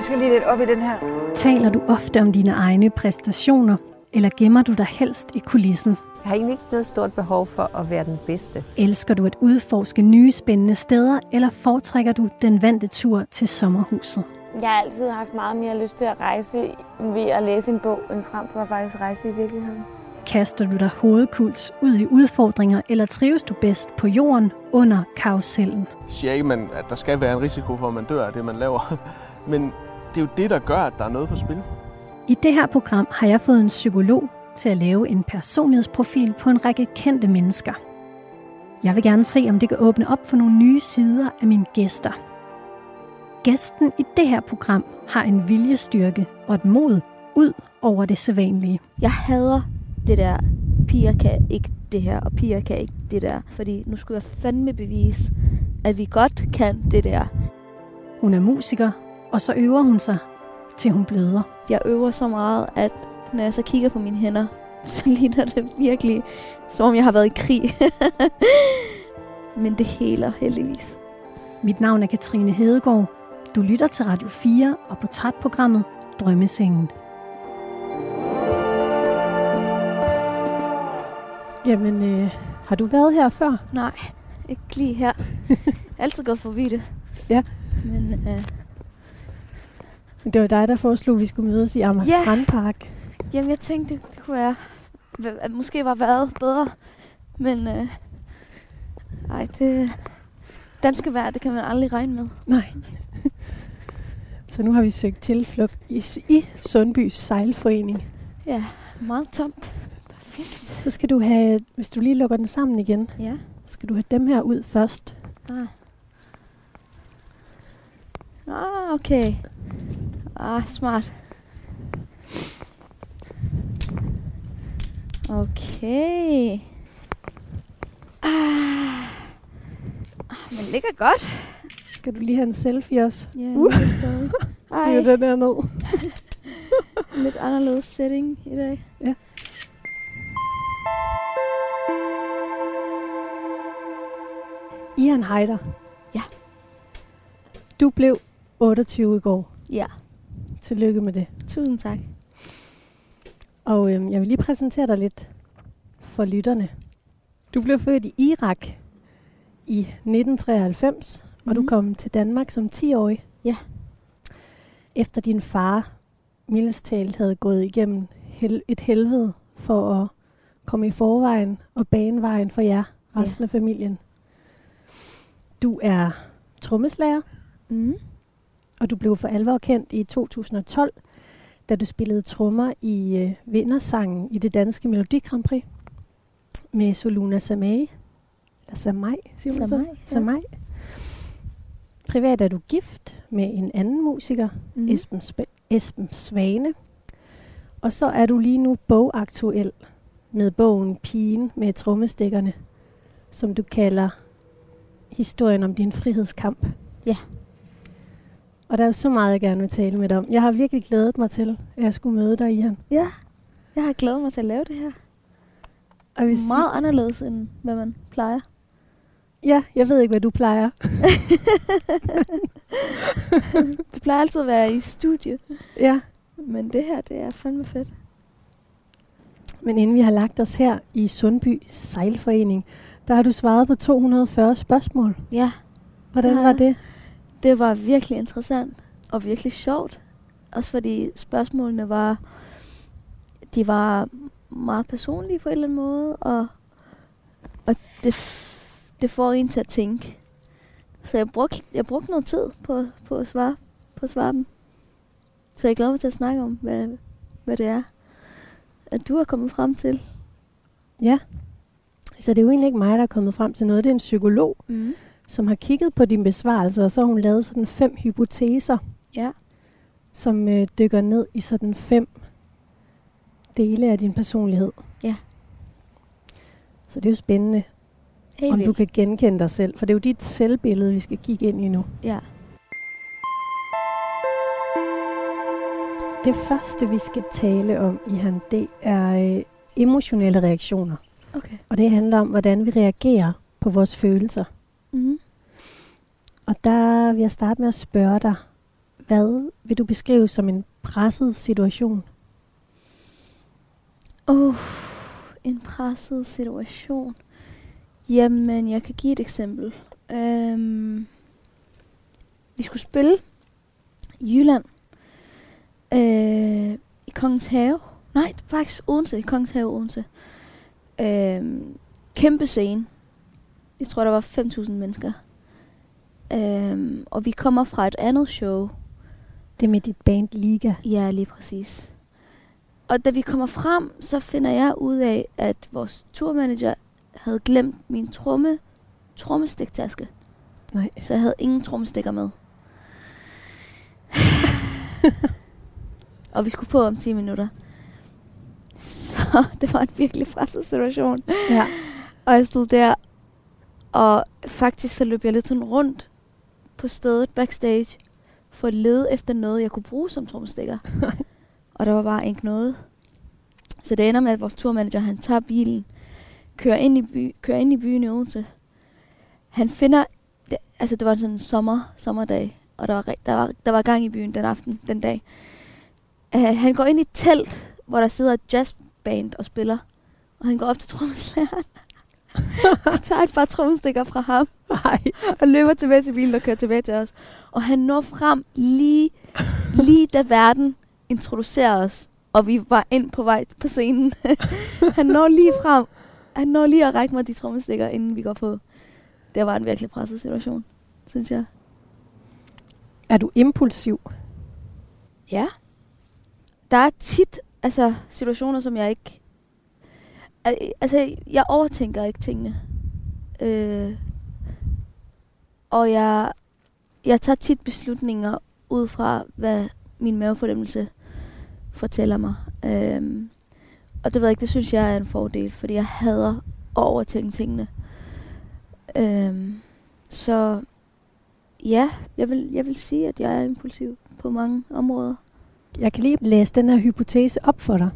Jeg skal lige lidt op i den her. Taler du ofte om dine egne præstationer, eller gemmer du dig helst i kulissen? Jeg har egentlig ikke noget stort behov for at være den bedste. Elsker du at udforske nye spændende steder, eller foretrækker du den vante tur til sommerhuset? Jeg har altid haft meget mere lyst til at rejse ved at læse en bog, end frem for at faktisk rejse i virkeligheden. Kaster du dig hovedkuls ud i udfordringer, eller trives du bedst på jorden under karusellen? Jeg siger ikke, man, at der skal være en risiko for, at man dør af det, man laver. Men det er jo det, der gør, at der er noget på spil. I det her program har jeg fået en psykolog til at lave en personlighedsprofil på en række kendte mennesker. Jeg vil gerne se, om det kan åbne op for nogle nye sider af mine gæster. Gæsten i det her program har en viljestyrke og et mod ud over det sædvanlige. Jeg hader det der, piger kan ikke det her, og piger kan ikke det der. Fordi nu skulle jeg fandme bevise, at vi godt kan det der. Hun er musiker, og så øver hun sig, til hun bløder. Jeg øver så meget, at når jeg så kigger på mine hænder, så ligner det virkelig, som om jeg har været i krig. Men det heler heldigvis. Mit navn er Katrine Hedegaard. Du lytter til Radio 4 og portrætprogrammet Drømmesengen. Jamen, øh, har du været her før? Nej, ikke lige her. Jeg altid gået forbi det. Ja. Men øh, Det var dig, der foreslog, at vi skulle mødes i Amager Ja. Strandpark. jamen, jeg tænkte, det kunne være, at måske var været bedre. Men øh, ej, det danske vejr, det kan man aldrig regne med. Nej. Så nu har vi søgt tilflugt i, i Sundby Sejlforening. Ja, meget tomt. Perfekt. Så skal du have, hvis du lige lukker den sammen igen, Ja. skal du have dem her ud først. Ah. Ah, okay. Ah, smart. Okay. Ah. Ah, Men ligger godt. Skal du lige have en selfie også? Ja, Uh. uh. Ej, Det er den her ned. lidt anderledes setting i dag. Ian Heider. Ja. Du blev 28 i går. Ja, Tillykke med det. tusind tak. Og øhm, jeg vil lige præsentere dig lidt for lytterne. Du blev født i Irak i 1993, mm-hmm. og du Mhm. kom til Danmark som 10-årig. Ja. Efter din far, mildest talt, havde gået igennem hel- et helvede for at komme i forvejen og bane vejen for jer, resten Ja. af familien. Du er trommeslager, Mm. Og du blev for alvor kendt i 2012, da du spillede trommer i øh, vindersangen i det danske Melodi Grand Prix med Soluna Samai. Eller Samai, siger man Samai, så? ja. Samai. Privat er du gift med en anden musiker, Mm. Esben, Sp- Esben Svane. Og så er du lige nu bogaktuel med bogen Pigen med trommestikkerne, som du kalder historien om din frihedskamp. Ja. Og der er jo så meget, jeg gerne vil tale med dig om. Jeg har virkelig glædet mig til, at jeg skulle møde dig, Ian. Ja, jeg har glædet mig til at lave det her. Og sige- Meget anderledes, end hvad man plejer. Ja, jeg ved ikke, hvad du plejer. Det plejer altid at være i studie. ja. Men det her, det er fandme fedt. Men inden vi har lagt os her i Sundby Sejlforening, der har du svaret på 240 spørgsmål. Ja, Hvordan Ja. var det? Det var virkelig interessant og virkelig sjovt. Også fordi spørgsmålene var, de var meget personlige på en eller anden måde, og, og det, det får en til at tænke. Så jeg brugte, jeg brugte noget tid på, på, at svare, på at svare dem. Så jeg glæder mig til at snakke om, hvad, hvad det er, at du er kommet frem til. Ja. Så det er jo egentlig ikke mig, der er kommet frem til noget. Det er en psykolog, Mm. Som har kigget på dine besvarelser, og så har hun lavet sådan fem hypoteser, Ja. som øh, dykker ned i sådan fem dele af din personlighed. Ja. Så det er jo spændende, Helt om du vildt. kan genkende dig selv, for det er jo dit selvbillede, vi skal kigge ind i nu. Ja. Det første, vi skal tale om, Ihan, det er øh, emotionelle reaktioner. Okay. Og det handler om, hvordan vi reagerer på vores følelser. Mm. Og der vil jeg starte med at spørge dig, Hvad vil du beskrive som en presset situation? Uh, en presset situation. Jamen, jeg kan give et eksempel. Um, vi skulle spille i Jylland. Uh, I Kongens Have. Nej, faktisk Odense. I Kongens Have Odense. Uh, kæmpe scene. Jeg tror, der var 5.000 mennesker. Um, og vi kommer fra et andet show. Det med dit band Liga. Ja, lige præcis. Og da vi kommer frem, så finder jeg ud af, at vores turmanager havde glemt min tromme, trommestiktaske. Nej. Så jeg havde ingen trommestikker med. og vi skulle på om 10 minutter. Så det var en virkelig presset situation. Ja. Og jeg stod der, og faktisk så løb jeg lidt sådan rundt på stedet backstage, for at lede efter noget, jeg kunne bruge som trommestikker. og der var bare ikke noget. Så det ender med, at vores turmanager, han tager bilen, kører ind i, by, kører ind i byen i Odense. Han finder, det, altså det var sådan en sommer, sommerdag, og der var, der, var, der var gang i byen den aften, den dag. Uh, han går ind i et telt, hvor der sidder et jazzband og spiller. Og han går op til trommeslageren. og tager et par trommestikker fra ham. Nej. Og løber tilbage til bilen og kører tilbage til os. Og han når frem lige, lige da verden introducerer os. Og vi var ind på vej på scenen. han når lige frem. Han når lige at række mig de trommestikker, inden vi går på. Det var en virkelig presset situation, synes jeg. Er du impulsiv? Ja. Der er tit altså, situationer, som jeg ikke... Altså, jeg overtænker ikke tingene. Øh, og jeg, jeg tager tit beslutninger ud fra, hvad min mavefornemmelse fortæller mig. Øh, og det ved jeg ikke, det synes jeg er en fordel, fordi jeg hader at overtænke tingene. Øh, så ja, jeg vil, jeg vil sige, at jeg er impulsiv på mange områder. Jeg kan lige læse den her hypotese op for dig.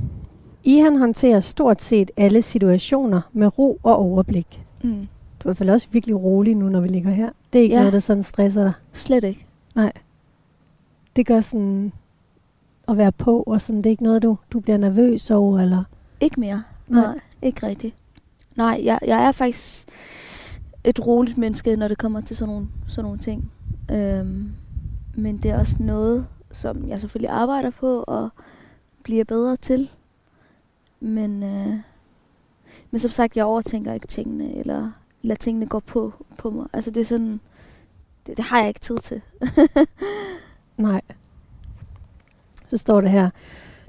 I han håndterer stort set alle situationer med ro og overblik. Mm. Du er i hvert fald også virkelig rolig nu, når vi ligger her. Det er ikke Ja. noget, der sådan stresser dig. Slet ikke. Det gør sådan at være på, og sådan, det er ikke noget, du, du bliver nervøs over, eller... Ikke mere. Nej. Nej, ikke rigtigt. Nej, jeg, jeg er faktisk et roligt menneske, når det kommer til sådan nogle, sådan nogle ting. Øhm, men det er også noget, som jeg selvfølgelig arbejder på og bliver bedre til. Men, øh, men som sagt, jeg overtænker ikke tingene, eller lader tingene gå på, på mig. Altså det er sådan, det, det har jeg ikke tid til. Nej. Så står det her,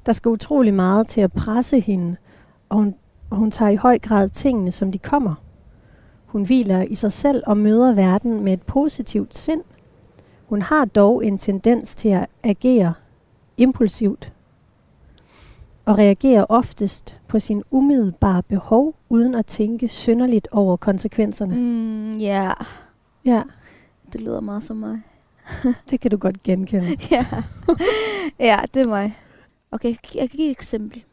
der skal utrolig meget til at presse hende, og hun, og hun tager i høj grad tingene, som de kommer. Hun hviler i sig selv og møder verden med et positivt sind. Hun har dog en tendens til at agere impulsivt og reagerer oftest på sin umiddelbare behov, uden at tænke synderligt over konsekvenserne. Mm, ja, Ja, det lyder meget som mig. det kan du godt genkende. ja. ja, det er mig. Okay, jeg kan give et eksempel.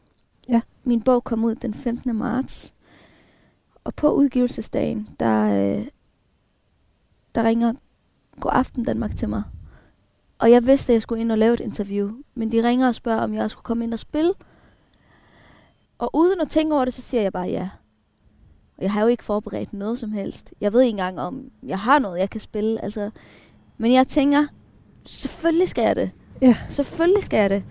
Ja. Min bog kom ud den 15. marts. Og på udgivelsesdagen, der, øh, der ringer God Aften Danmark til mig. Og jeg vidste, at jeg skulle ind og lave et interview. Men de ringer og spørger, om jeg skulle komme ind og spille. Og uden at tænke over det, så siger jeg bare ja. Og jeg har jo ikke forberedt noget som helst. Jeg ved ikke engang, om jeg har noget, jeg kan spille. Altså, men jeg tænker, selvfølgelig skal jeg det. Ja. Selvfølgelig skal jeg det.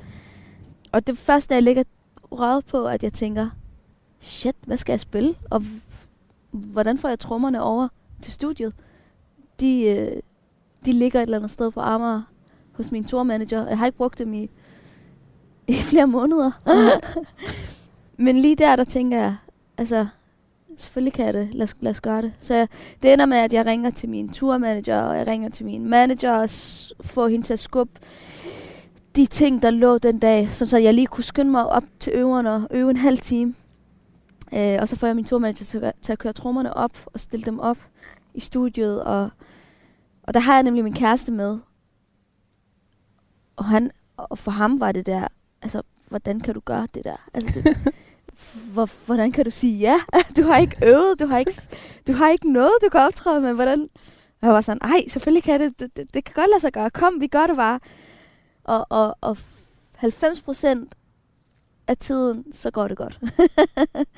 Og det første, jeg ligger røget på, at jeg tænker, shit, hvad skal jeg spille? Og hvordan får jeg trommerne over til studiet? De, øh, de ligger et eller andet sted på Amager hos min tourmanager. Jeg har ikke brugt dem i, i flere måneder. Men lige der, der tænker jeg, altså, selvfølgelig kan jeg det. Lad os, lad os gøre det. Så jeg, det ender med, at jeg ringer til min turmanager, og jeg ringer til min manager, og får hende til at skubbe de ting, der lå den dag, så, så jeg lige kunne skynde mig op til øverne og øve en halv time. Øh, og så får jeg min turmanager til, til at køre trommerne op og stille dem op i studiet. Og, og der har jeg nemlig min kæreste med. Og, han, og for ham var det der, altså, hvordan kan du gøre det der? Altså, det, hvor, hvordan kan du sige ja? Du har ikke øvet, du har ikke, du har ikke noget, du kan optræde med. Hvordan? Og jeg var sådan, ej, selvfølgelig kan det, det, det, det kan godt lade sig gøre. Kom, vi gør det bare. Og, og, og 90 procent af tiden, så går det godt.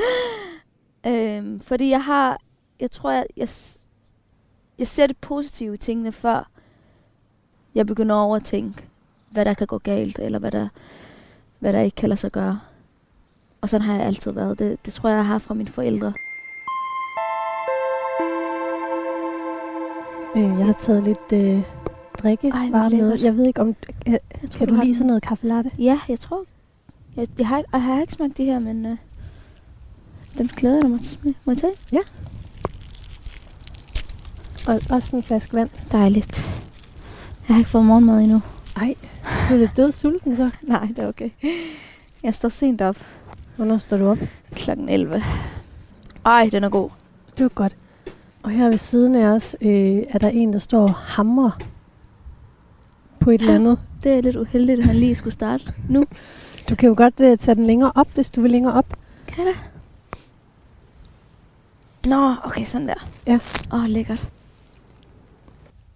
øhm, fordi jeg har, jeg tror, jeg, jeg, jeg ser det positive i tingene, før jeg begynder over at tænke, hvad der kan gå galt, eller hvad der, hvad der ikke kan lade sig gøre. Og sådan har jeg altid været. Det, det tror jeg, jeg har fra mine forældre. Øh, jeg har taget lidt øh, drikke bare med. Jeg ved ikke om... Øh, Jeg tror, kan du lide den. sådan noget kaffe latte? Ja, jeg tror. Jeg, jeg, har, ikke- jeg har ikke smagt det her, men øh, dem glæder jeg mig til. Må jeg tage? Og også en flaske vand. Dejligt. Jeg har ikke fået morgenmad endnu. Ej, du er lidt død sulten så. Nej, det er okay. Jeg står sent op. Hvornår står du op? Klokken 11. Ej, den er god. Det var godt. Og her ved siden af os øh, er der en, der står og hamrer på et eller andet. Det er lidt uheldigt, at han lige skulle starte nu. Du kan jo godt øh, tage den længere op, hvis du vil længere op. Kan jeg det? Nå, okay, sådan der. Ja. Åh, oh, lækkert.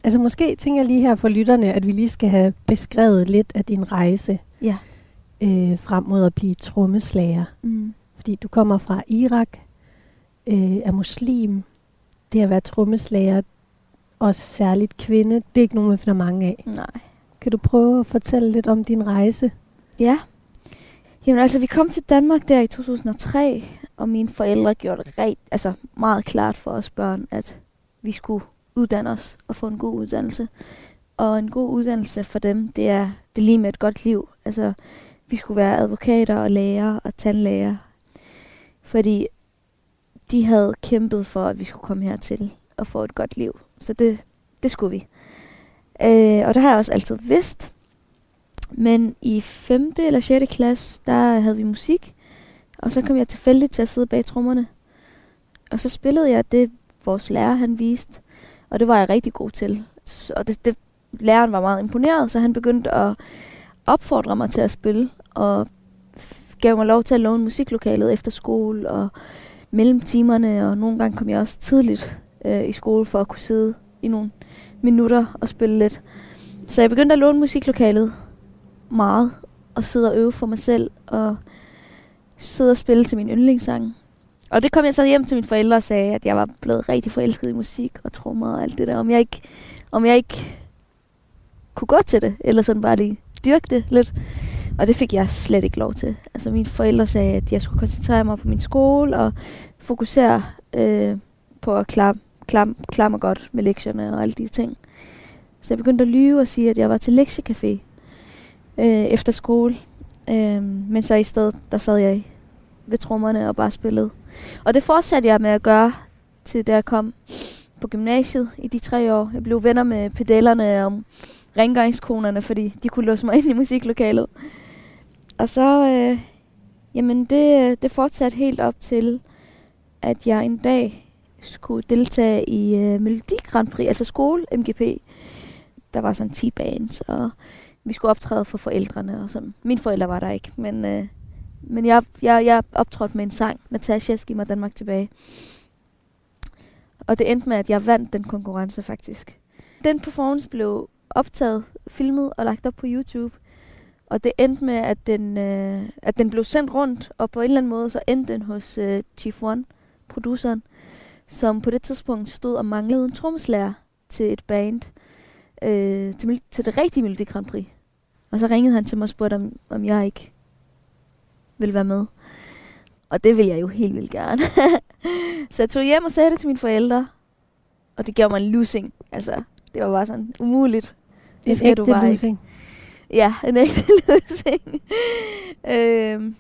Altså måske tænker jeg lige her for lytterne, at vi lige skal have beskrevet lidt af din rejse Ja. Øh, frem mod at blive trommeslager. Mm. Fordi du kommer fra Irak, øh, er muslim. Det at være trommeslager, og særligt kvinde, det er ikke nogen, man finder mange af. Nej. Kan du prøve at fortælle lidt om din rejse? Ja. Jamen altså, vi kom til Danmark der i 2003, og mine forældre gjorde det rigt, altså meget klart for os børn, at vi skulle uddanne os og få en god uddannelse. Og en god uddannelse for dem, det er det er lige med et godt liv. Altså, vi skulle være advokater og læger og tandlæger. Fordi de havde kæmpet for, at vi skulle komme hertil og få et godt liv. Så det, det skulle vi. Øh, og det har jeg også altid vidst. Men i 5. eller 6. klasse, der havde vi musik. Og så kom jeg tilfældigt til at sidde bag trommerne. Og så spillede jeg det, vores lærer han viste. Og det var jeg rigtig god til. Og det, det, læreren var meget imponeret, så han begyndte at opfordre mig til at spille. Og gav mig lov til at låne musiklokalet efter skole og mellem timerne. Og nogle gange kom jeg også tidligt øh, i skole for at kunne sidde i nogle minutter og spille lidt. Så jeg begyndte at låne musiklokalet meget og sidde og øve for mig selv og sidde og spille til min yndlingssang. Og det kom jeg så hjem til mine forældre og sagde, at jeg var blevet rigtig forelsket i musik og trommer og alt det der. Om jeg ikke, om jeg ikke kunne gå til det, eller sådan bare lige dyrke det lidt. Og det fik jeg slet ikke lov til. Altså mine forældre sagde, at jeg skulle koncentrere mig på min skole og fokusere øh, på at klare, klare, klare mig godt med lektierne og alle de ting. Så jeg begyndte at lyve og sige, at jeg var til lektiecafé øh, efter skole. Øh, men så i stedet, der sad jeg ved trommerne og bare spillede. Og det fortsatte jeg med at gøre, til da jeg kom på gymnasiet i de tre år. Jeg blev venner med pedellerne og rengøringskonerne, fordi de kunne låse mig ind i musiklokalet. Og så, øh, jamen det, det fortsatte helt op til, at jeg en dag skulle deltage i øh, Melodi Grand Prix, altså skole MGP. Der var sådan 10 bands, og vi skulle optræde for forældrene og sådan. Mine forældre var der ikke, men, øh, men jeg, jeg, jeg optrådte med en sang, Natasha, giv mig Danmark tilbage. Og det endte med, at jeg vandt den konkurrence faktisk. Den performance blev optaget, filmet og lagt op på YouTube. Og det endte med, at den, øh, at den blev sendt rundt, og på en eller anden måde så endte den hos øh, Chief One, produceren, som på det tidspunkt stod og manglede en trommeslager til et band, øh, til, til det rigtige Melodi Grand Prix. Og så ringede han til mig og spurgte, om, om jeg ikke ville være med. Og det ville jeg jo helt vildt gerne. så jeg tog hjem og sagde det til mine forældre. Og det gav mig en losing. Altså, det var bare sådan umuligt. Det skal du bare ikke. Ja, en ægte løsning. øhm,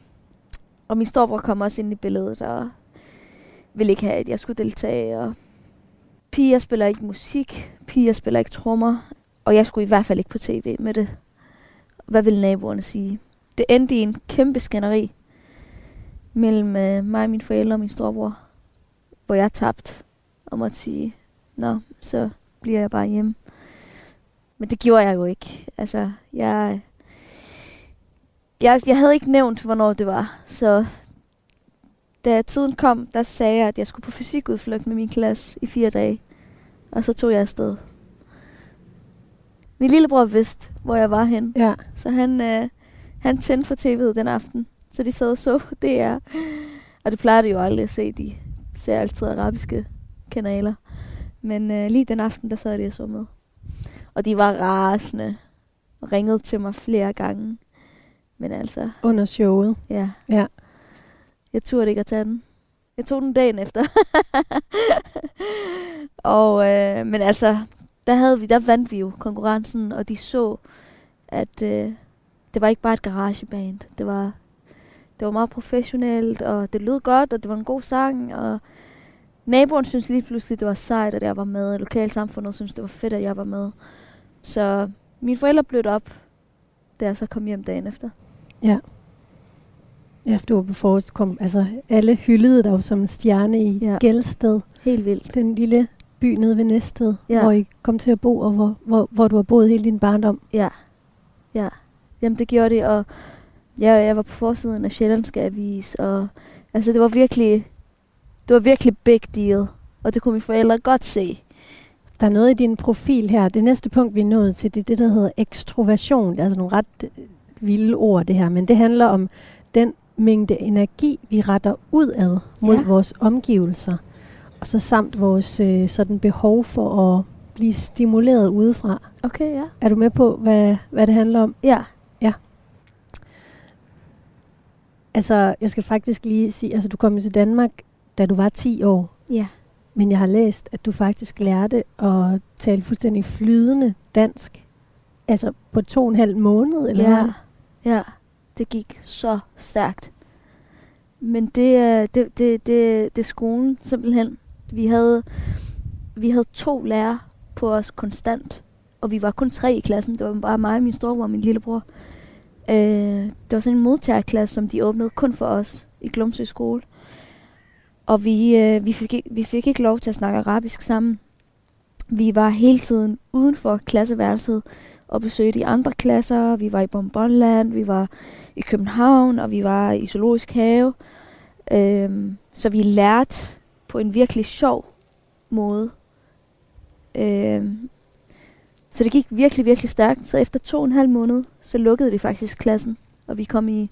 og min storebror kom også ind i billedet og ville ikke have, at jeg skulle deltage. Og piger spiller ikke musik, piger spiller ikke trommer, og jeg skulle i hvert fald ikke på tv med det. Hvad ville naboerne sige? Det endte i en kæmpe skænderi mellem øh, mig og mine forældre og min storebror, hvor jeg tabte og måtte sige, nå, så bliver jeg bare hjemme. Men det gjorde jeg jo ikke. Altså, jeg, jeg, jeg havde ikke nævnt, hvornår det var. Så da tiden kom, der sagde jeg, at jeg skulle på fysikudflugt med min klasse i fire dage. Og så tog jeg afsted. Min lillebror vidste, hvor jeg var hen. Ja. Så han, øh, han tændte for tv'et den aften. Så de sad og så DR. Og det plejer de jo aldrig at se. De ser altid arabiske kanaler. Men øh, lige den aften, der sad de og så med. Og de var rasende. Og ringede til mig flere gange. Men altså, Under showet. ja. Ja. Jeg turde ikke at tage den. Jeg tog den dagen efter. og, øh, men altså, der, havde vi, der vandt vi jo konkurrencen, og de så, at øh, det var ikke bare et garageband. Det var, det var meget professionelt, og det lød godt, og det var en god sang, og naboen synes lige pludselig, det var sejt, at jeg var med, lokalsamfundet synes, det var fedt, at jeg var med. Så mine forældre blødte op, da jeg så kom hjem dagen efter. Ja. Ja, for du var på forrest, kom, altså alle hyldede dig som en stjerne i Ja. ja. Gældsted. Helt vildt. Den lille by nede ved Næstved, Ja. ja. hvor I kom til at bo, og hvor, hvor, hvor du har boet hele din barndom. Ja, ja. Jamen det gjorde det, og jeg, jeg var på forsiden af Sjællandske Avis, og altså det var virkelig, det var virkelig big deal, og det kunne mine forældre godt se. Der er noget i din profil her. Det næste punkt, vi er nået til, det er det, der hedder ekstroversion. Det er altså nogle ret øh, vilde ord, det her. Men det handler om den mængde energi, vi retter udad mod Ja. ja. vores omgivelser. Og så samt vores øh, sådan behov for at blive stimuleret udefra. Okay, ja. Er du med på, hvad, hvad det handler om? Ja, Altså, jeg skal faktisk lige sige, altså du kom til Danmark, da du var 10 år. ja. Men jeg har læst, at du faktisk lærte at tale fuldstændig flydende dansk. Altså på to og en halv måned, eller ja, hvad? ja. Det gik så stærkt. Men det er det, det, det, det er skolen simpelthen. Vi havde, vi havde to lærere på os konstant. Og vi var kun tre i klassen. Det var bare mig, min storebror og min lillebror. Øh, det var sådan en modtagerklasse, som de åbnede kun for os i Glumsø skole. Og vi, øh, vi, fik, vi fik ikke lov til at snakke arabisk sammen. Vi var hele tiden uden for klasseværelset og besøgte de andre klasser. Vi var i Bonbonland, vi var i København, og vi var i Zoologisk Have. Øhm, så vi lærte på en virkelig sjov måde. Øhm, så det gik virkelig, virkelig stærkt. Så efter to og en halv måned, så lukkede vi faktisk klassen. Og vi kom i,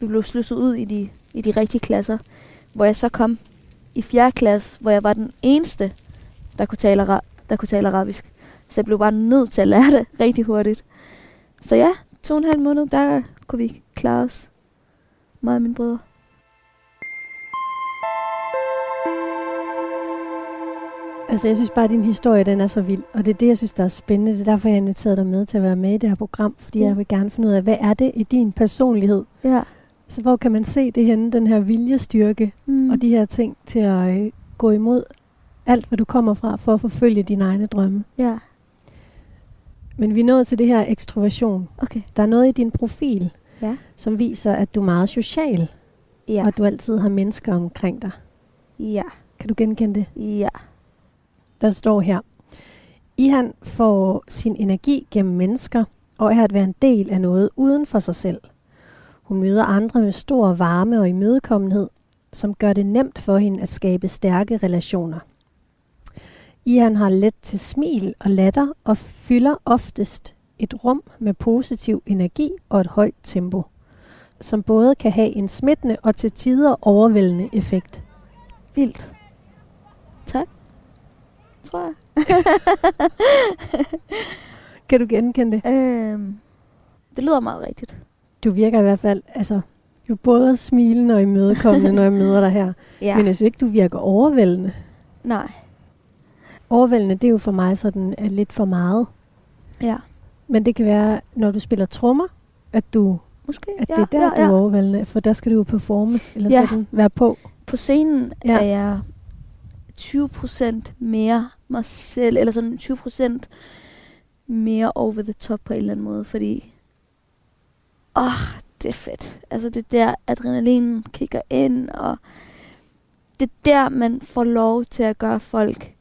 vi blev slusset ud i de, i de rigtige klasser. Hvor jeg så kom i fjerde klasse, hvor jeg var den eneste, der kunne tale, der kunne tale arabisk. Så jeg blev bare nødt til at lære det rigtig hurtigt. Så ja, to og en halv måned, der kunne vi klare os. Mig og mine brødre. Altså jeg synes bare, at din historie den er så vild. Og det er det, jeg synes, der er spændende. Det er derfor, jeg har inviteret dig med til at være med i det her program. Fordi Ja. jeg vil gerne finde ud af, hvad er det i din personlighed? Ja. Så hvor kan man se det henne, den her viljestyrke Mm. og de her ting til at øh, gå imod alt, hvad du kommer fra, for at forfølge dine egne drømme. Ja, Men vi er nået til det her ekstroversion. okay. Der er noget i din profil, Ja. som viser, at du er meget social, Ja. og at du altid har mennesker omkring dig. Ja. Kan du genkende det? Ja. Der står her. Ihan får sin energi gennem mennesker, og er at være en del af noget uden for sig selv. Hun møder andre med stor varme og imødekommenhed, som gør det nemt for hende at skabe stærke relationer. Ihan har let til smil og latter og fylder oftest et rum med positiv energi og et højt tempo, som både kan have en smittende og til tider overvældende effekt. Vildt. Tak. Tror jeg. Kan du genkende det? øhm, det lyder meget rigtigt. Du virker i hvert fald, altså, du er både smilende og imødekommende, når jeg møder dig her. Ja. Men jeg synes ikke, du virker overvældende. Nej. Overvældende, det er jo for mig sådan er lidt for meget. Ja. Men det kan være, når du spiller trommer, at, du, Måske. at ja, det er der, ja, du ja. er overvældende. For der skal du jo performe, eller Ja. sådan være på. På scenen ja. er jeg 20% mere mig selv, eller sådan 20% mere over the top på en eller anden måde, fordi åh, det er fedt. Altså det er der, adrenalinen kigger ind, og det er der, man får lov til at gøre folk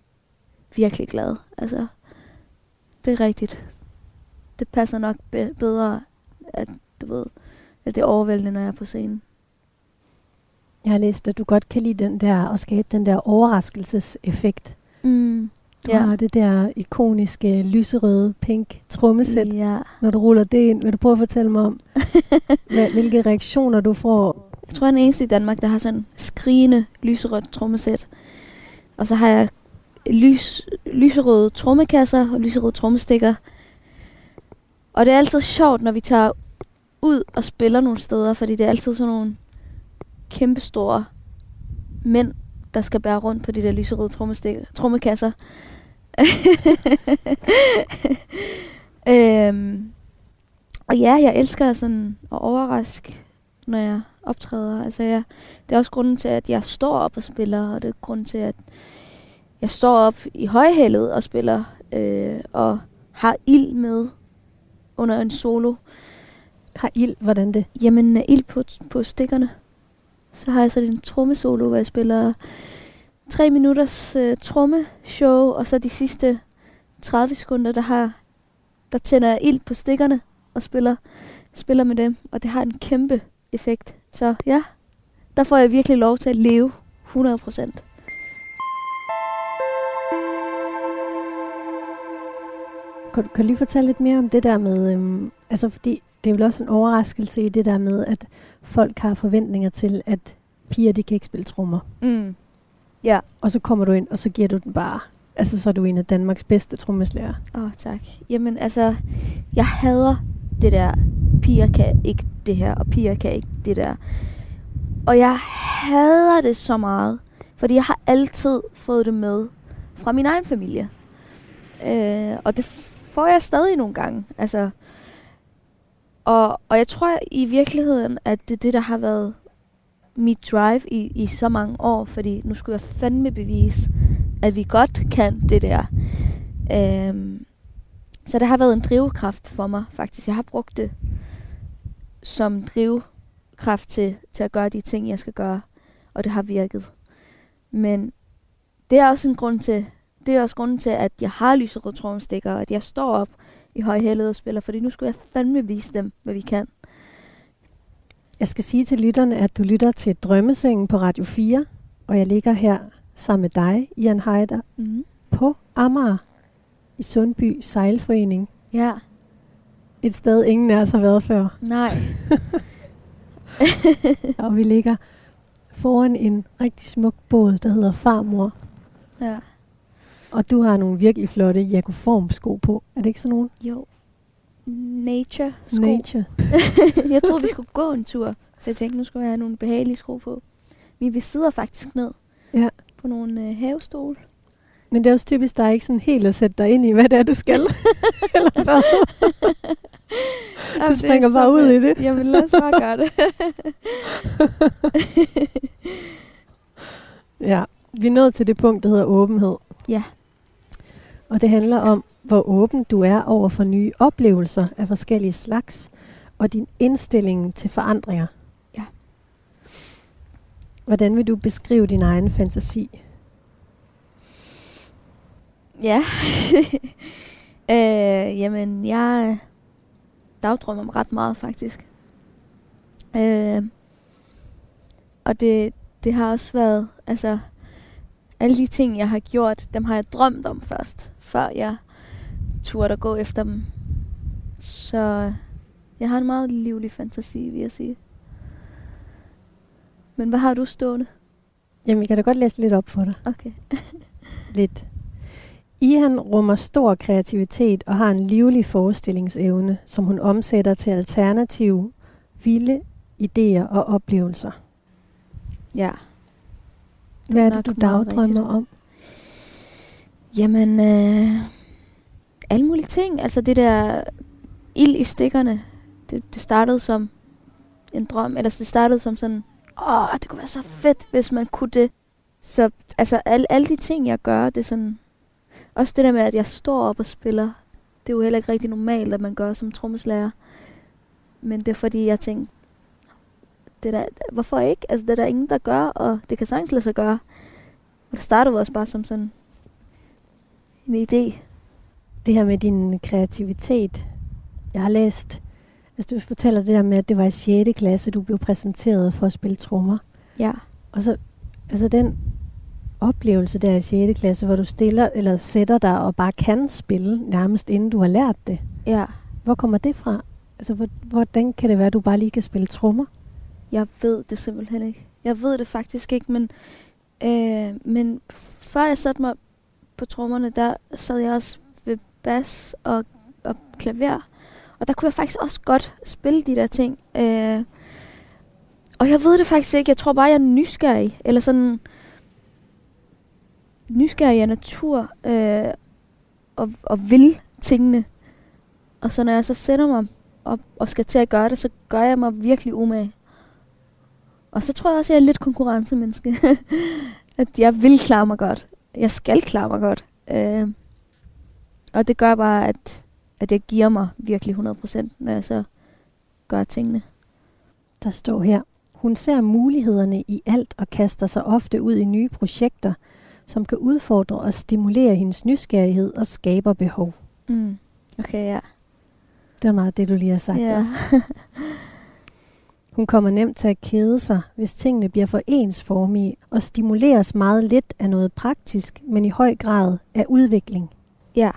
virkelig glade. Altså, det er rigtigt. Det passer nok be- bedre, at du ved, at det er overvældende, når jeg er på scenen. Jeg har læst, at du godt kan lide den der, at skabe den der overraskelseseffekt. Mm. Du Ja. har det der ikoniske lyserøde pink trommesæt. Ja. Når du ruller det ind, vil du prøve at fortælle mig om, hvad, hvilke reaktioner du får? Jeg tror, jeg er den eneste i Danmark, der har sådan en skrigende lyserødt trommesæt. Og så har jeg lys, lyserøde trommekasser og lyserøde trommestikker. Og det er altid sjovt, når vi tager ud og spiller nogle steder, fordi det er altid sådan nogle kæmpestore mænd, der skal bære rundt på de der lyserøde trommekasser. øhm, og ja, jeg elsker sådan at overraske, når jeg optræder. Altså, jeg, det er også grunden til, at jeg står op og spiller, og det er grunden til, at jeg står op i højhældet og spiller, øh, og har ild med under en solo. Har ild, hvordan det? Jamen, ild på, på stikkerne. Så har jeg sådan en trommesolo, hvor jeg spiller tre minutters øh, trommeshow, og så de sidste 30 sekunder, der har der tænder jeg ild på stikkerne og spiller, spiller med dem, og det har en kæmpe effekt. Så ja, der får jeg virkelig lov til at leve 100 procent. Kan, du- kan du lige fortælle lidt mere om det der med, øhm, altså fordi det er vel også en overraskelse i det der med, at folk har forventninger til, at piger, de kan ikke spille trommer. Mm. Ja. Og så kommer du ind, og så giver du den bare. Altså, så er du en af Danmarks bedste trommeslager. Åh, oh, tak. Jamen, altså, jeg hader det der, piger kan ikke det her, og piger kan ikke det der. Og jeg hader det så meget, fordi jeg har altid fået det med fra min egen familie. Øh, og det får jeg stadig nogle gange. Altså, og, og jeg tror i virkeligheden, at det er det, der har været mit drive i, i så mange år, fordi nu skulle jeg fandme bevise, at vi godt kan det der. Øhm, så det har været en drivkraft for mig, faktisk. Jeg har brugt det som drivkraft til, til at gøre de ting, jeg skal gøre, og det har virket. Men det er også en grund til, det er også grunden til, at jeg har lyserød og at jeg står op i højhældet og spiller, fordi nu skulle jeg fandme vise dem, hvad vi kan. Jeg skal sige til lytterne, at du lytter til Drømmesengen på Radio 4, og jeg ligger her sammen med dig, Ian Heider, Mm-hmm. på Amager i Sundby Sejlforening. Ja, Et sted, ingen af os har været før. nej. Og vi ligger foran en rigtig smuk båd, der hedder Farmor. Ja. Og du har nogle virkelig flotte Jakoform-sko på. Er det ikke sådan nogle? Jo. Nature sko. Nature. jeg troede, vi skulle gå en tur. Så jeg tænkte, nu skulle jeg have nogle behagelige sko på. Men vi sidder faktisk ned Ja. på nogle øh, havestole. Men det er også typisk dig ikke sådan helt at sætte dig ind i, hvad det er, du skal. Eller hvad? Er springer bare ud i fedt. det. Jamen, lad os bare gøre det. Ja, vi er nået til det punkt, der hedder åbenhed. Ja. Og det handler om, hvor åben du er over for nye oplevelser af forskellige slags, og din indstilling til forandringer. Ja. Hvordan vil du beskrive din egen fantasi? ja. øh, jamen, jeg dagdrømmer ret meget, faktisk. Øh, og det, det har også været, altså, alle de ting, jeg har gjort, dem har jeg drømt om først, før jeg turde at gå efter dem. Så jeg har en meget livlig fantasi, vil jeg sige. Men hvad har du stående? Jamen, jeg kan da godt læse lidt op for dig. Okay. Lidt. Ihan rummer stor kreativitet og har en livlig forestillingsevne, som hun omsætter til alternative, vilde idéer og oplevelser. Ja. Hvad er det, du dagdrømmer om? Jamen, øh, alle mulige ting. Altså det der ild i stikkerne, det, det startede som en drøm. Eller det startede som sådan, åh, det kunne være så fedt, hvis man kunne det. Så altså alle, alle de ting, jeg gør, det er sådan... Også det der med, at jeg står op og spiller. Det er jo heller ikke rigtig normalt, at man gør som trommeslager. Men det er fordi, jeg tænkte, det der, hvorfor ikke? Altså, det er der ingen, der gør, og det kan sagtens lade sig gøre. Og det startede også bare som sådan en idé. Det her med din kreativitet. Jeg har læst, altså du fortæller det der med, at det var i 6. klasse, du blev præsenteret for at spille trommer. Ja. Og så, altså den oplevelse der i 6. klasse, hvor du stiller eller sætter dig og bare kan spille nærmest inden du har lært det. Ja, Hvor kommer det fra? Altså, hvor, hvordan kan det være, at du bare lige kan spille trommer? jeg ved det simpelthen ikke. Jeg ved det faktisk ikke, men, øh, men før jeg satte mig på trommerne, der sad jeg også bas og, og klaver. Og der kunne jeg faktisk også godt spille de der ting. Øh, og jeg ved det faktisk ikke. Jeg tror bare, jeg er nysgerrig. Eller sådan nysgerrig af natur. Øh, og, og vil tingene. Og så når jeg så sætter mig op og skal til at gøre det, så gør jeg mig virkelig umage. Og så tror jeg også, at jeg er lidt konkurrencemenneske. at jeg vil klare mig godt. Jeg skal klare mig godt. Øh, og det gør bare, at, at jeg giver mig virkelig 100%, når jeg så gør tingene. Der står her, hun ser mulighederne i alt og kaster sig ofte ud i nye projekter, som kan udfordre og stimulere hendes nysgerrighed og skaber behov. Mm. Okay, ja. Det er meget det, du lige har sagt ja. også. Hun kommer nemt til at kede sig, hvis tingene bliver for ensformige og stimuleres meget lidt af noget praktisk, men i høj grad af udvikling. ja.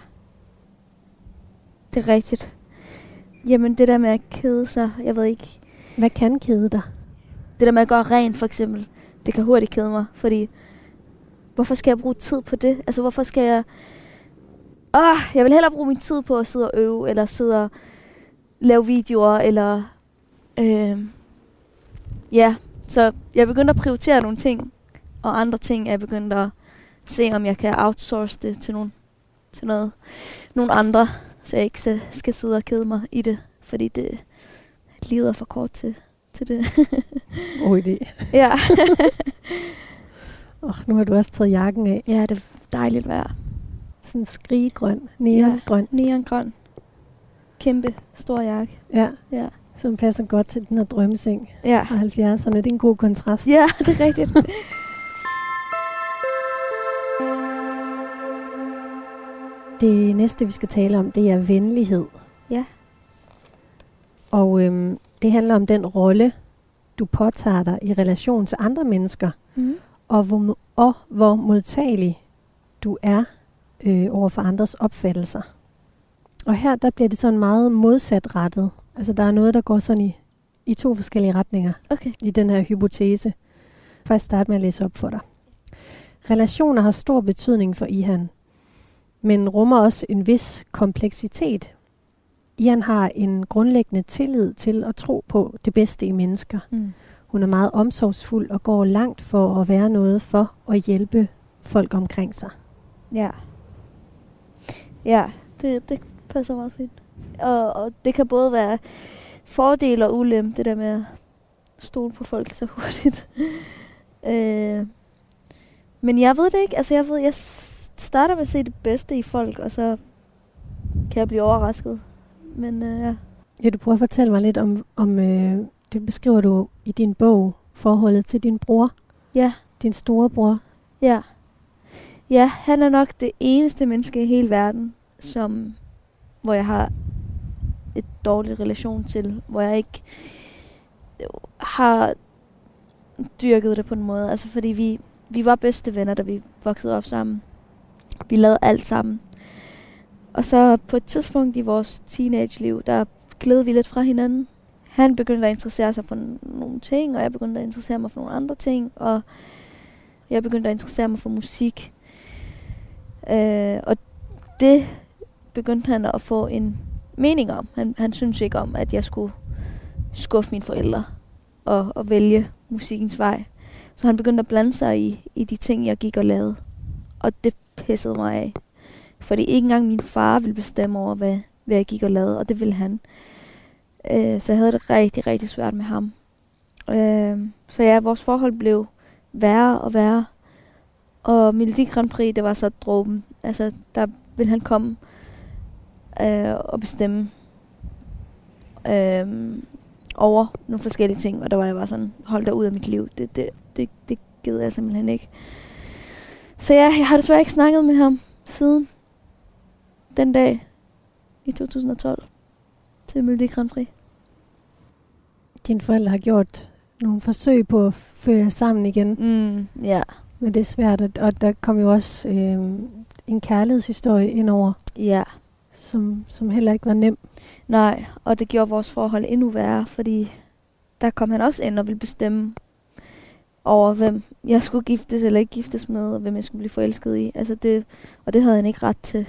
Det er rigtigt. Jamen, det der med at kede sig, jeg ved ikke, Hvad kan kede dig? det der med at gøre rent, for eksempel, det kan hurtigt kede mig, fordi hvorfor skal jeg bruge tid på det? Altså, hvorfor skal jeg... Åh, jeg vil hellere bruge min tid på at sidde og øve, eller sidde og lave videoer, eller... Øh, ja, så jeg begyndte at prioritere nogle ting, og andre ting er jeg begyndt at se, om jeg kan outsource det til, nogle, til noget, nogle andre, så jeg ikke skal, sidde og kede mig i det, fordi det, livet er for kort til, til det. God idé. ja. Oh, nu har du også taget jakken af. ja, det er dejligt vejr. Sådan skrigegrøn, neongrøn. Neongrøn. Kæmpe, stor jakke. Ja, Ja. som passer godt til den her drømmeseng Ja. fra 70'erne. Det er en god kontrast. Ja, det er rigtigt. Det næste, vi skal tale om, det er venlighed. Ja. Og øhm, det handler om den rolle, du påtager dig i relation til andre mennesker, mm. og hvor, og hvor modtagelig du er øh, over for andres opfattelser. Og her der bliver det sådan meget modsatrettet. Altså der er noget, der går sådan i, i to forskellige retninger Okay. i den her hypotese. Først starte med at læse op for dig. Relationer har stor betydning for Ihan, men rummer også en vis kompleksitet. Ihan har en grundlæggende tillid til at tro på det bedste i mennesker. Mm. Hun er meget omsorgsfuld og går langt for at være noget for at hjælpe folk omkring sig. Ja. Ja, det, det passer meget fint. Og, og det kan både være fordel og ulempe, det der med at stole på folk så hurtigt. øh, men jeg ved det ikke. Altså, jeg ved, jeg starter med at se det bedste i folk, og så kan jeg blive overrasket. Men øh, ja. Ja, du prøver at fortælle mig lidt om, om øh, det beskriver du i din bog, forholdet til din bror, Ja, din store bror. ja. Ja, han er nok det eneste menneske i hele verden, som, hvor jeg har et dårligt relation til, hvor jeg ikke har dyrket det på en måde. Altså fordi vi, vi var bedste venner, da vi voksede op sammen. Vi lavede alt sammen. Og så på et tidspunkt i vores teenage-liv, der gled vi lidt fra hinanden. Han begyndte at interessere sig for nogle ting, og jeg begyndte at interessere mig for nogle andre ting, og jeg begyndte at interessere mig for musik. Øh, og det begyndte han at få en mening om. Han, han syntes ikke om, at jeg skulle skuffe mine forældre og, og vælge musikkens vej. Så han begyndte at blande sig i, i de ting, jeg gik og lavede. Og det pissede mig af. Fordi ikke engang min far ville bestemme over, hvad, hvad jeg gik og lavede, og det ville han. Øh, så jeg havde det rigtig, rigtig svært med ham. Øh, så ja, vores forhold blev værre og værre. Og Melodi Grand Prix, det var så dråben. Altså, der ville han komme øh, og bestemme øh, over nogle forskellige ting. Og der var jeg bare sådan, hold dig ud af mit liv. Det, det, det, det gider jeg simpelthen ikke. Så ja, jeg har desværre ikke snakket med ham siden den dag i 2012 til Melodi Grand Prix. Dine forældre har gjort nogle forsøg på at føre jer sammen igen. Mm, ja. Men det er svært, og- der kom jo også øh, en kærlighedshistorie ind over, Ja. som, som heller ikke var nem. Nej, og det gjorde vores forhold endnu værre, fordi der kom han også ind og ville bestemme over, hvem jeg skulle giftes eller ikke giftes med, og hvem jeg skulle blive forelsket i. Altså det, og det havde han ikke ret til.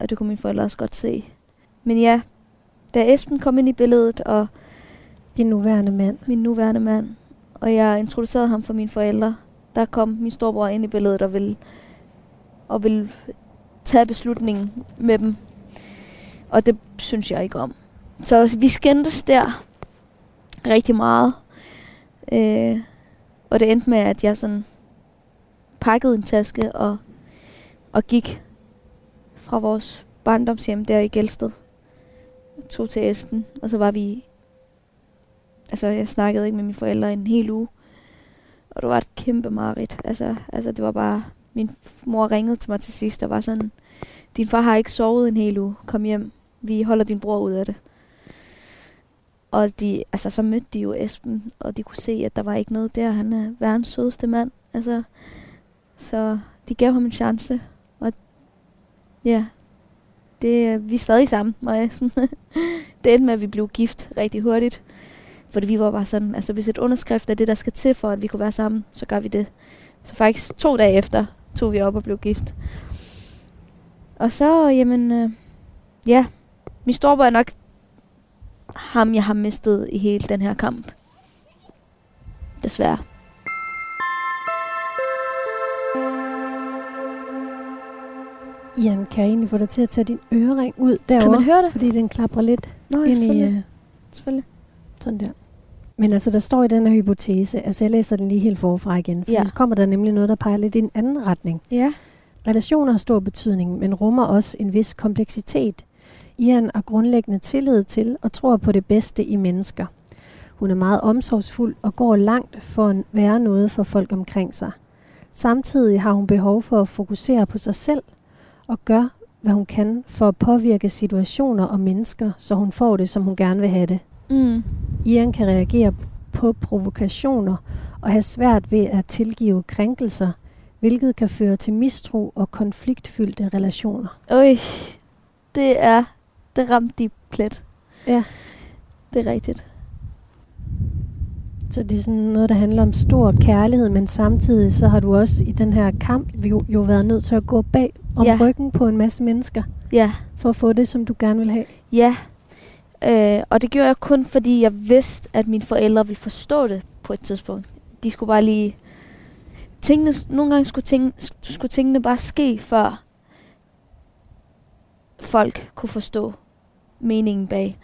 Og det kunne mine forældre også godt se. Men ja, da Esben kom ind i billedet, og Din nuværende mand. min nuværende mand, og jeg introducerede ham for mine forældre, der kom min storebror ind i billedet og ville, og ville tage beslutningen med dem. Og det synes jeg ikke om. Så vi skændtes der rigtig meget. Øh, og det endte med, at jeg sådan pakkede en taske og, og gik fra vores barndomshjem der i Gelsted. Tog til Esben, og så var vi altså jeg snakkede ikke med mine forældre en hel uge. Og det var et kæmpe mareridt. Altså, altså det var bare, min mor ringede til mig til sidst og var sådan, din far har ikke sovet en hel uge, kom hjem, vi holder din bror ud af det. Og de, altså, så mødte de jo Esben, og de kunne se, at der var ikke noget der. Han er verdens sødeste mand. Altså, så de gav ham en chance. Og ja, det, vi er stadig sammen, mig og Esben. det endte med, at vi blev gift rigtig hurtigt. Fordi vi var bare sådan, altså hvis et underskrift er det, der skal til for, at vi kunne være sammen, så gør vi det. Så faktisk to dage efter tog vi op og blev gift. Og så, jamen, øh, ja, min storebror er nok ham, jeg har mistet i hele den her kamp. Desværre. Ian, kan jeg egentlig få dig til at tage din ørering ud derovre? Kan man høre det? Fordi den klapper lidt Nå, ind i øh, selvfølgelig. sådan der. Men altså, der står i den her hypotese, altså jeg læser den lige helt forfra igen, for Ja. så kommer der nemlig noget, der peger lidt i en anden retning. Ja. Relationer har stor betydning, men rummer også en vis kompleksitet. Ian har grundlæggende tillid til og tror på det bedste i mennesker. Hun er meget omsorgsfuld og går langt for at være noget for folk omkring sig. Samtidig har hun behov for at fokusere på sig selv og gør, hvad hun kan for at påvirke situationer og mennesker, så hun får det, som hun gerne vil have det. Mm. Ian kan reagere på provokationer og have svært ved at tilgive krænkelser, hvilket kan føre til mistro og konfliktfyldte relationer. Øj, det er, det ramte de plet. Ja. Det er rigtigt. Så det er sådan noget, der handler om stor kærlighed, men samtidig så har du også i den her kamp jo, jo været nødt til at gå bag om Ja. ryggen på en masse mennesker, Ja, for at få det, som du gerne vil have. ja. Øh, og det gjorde jeg kun, fordi jeg vidste, at mine forældre ville forstå det på et tidspunkt. De skulle bare lige... Tingene, nogle gange skulle, ting, skulle tingene bare ske, før folk kunne forstå meningen bag.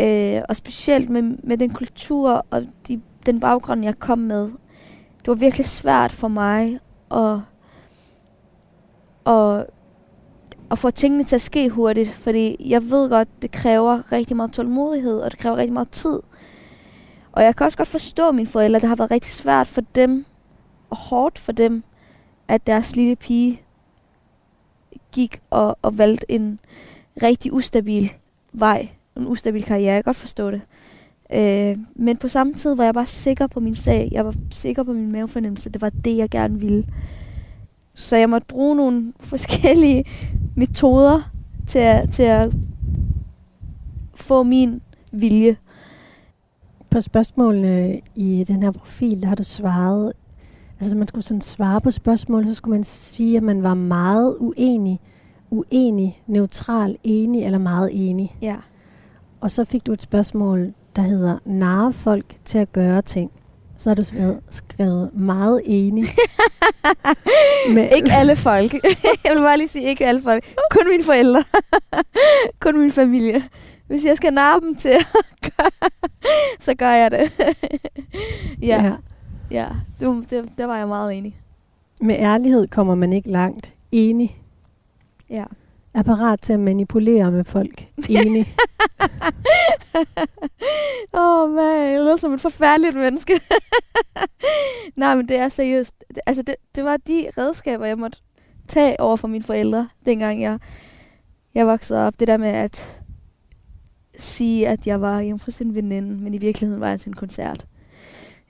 Øh, og specielt med, med den kultur og de, den baggrund, jeg kom med. Det var virkelig svært for mig at, at, at få tingene til at ske hurtigt. Fordi jeg ved godt, det kræver rigtig meget tålmodighed, og det kræver rigtig meget tid. Og jeg kan også godt forstå mine forældre. Det har været rigtig svært for dem, og hårdt for dem, at deres lille pige gik og, og valgte en rigtig ustabil vej. En ustabil karriere. Jeg kan godt forstå det. Øh, men på samme tid var jeg bare sikker på min sag. Jeg var sikker på min mavefornemmelse. Det var det, jeg gerne ville. Så jeg måtte bruge nogle forskellige metoder til at, til at få min vilje. På spørgsmålene i den her profil, der har du svaret, altså man skulle sådan svare på spørgsmål, så skulle man sige, at man var meget uenig, uenig, neutral, enig eller meget enig. Ja. Og så fik du et spørgsmål, der hedder narre folk til at gøre ting. Så har du skrevet, skrevet meget enig. Med, Ikke alle folk. jeg vil bare lige sige, ikke alle folk. Kun mine forældre. Kun min familie. Hvis jeg skal narre dem til at gøre, så gør jeg det. ja, ja. ja. Det, det, der var jeg meget enig. Med ærlighed kommer man ikke langt. Enig. Ja. Er parat til at manipulere med folk. Enig. Åh, oh, man, jeg lyder som et forfærdeligt menneske. Nej, men det er seriøst. Altså, det, det var de redskaber, jeg måtte tage over for mine forældre, dengang jeg, jeg voksede op. Det der med at sige, at jeg var hjemme hos en veninde, men i virkeligheden var jeg til en koncert.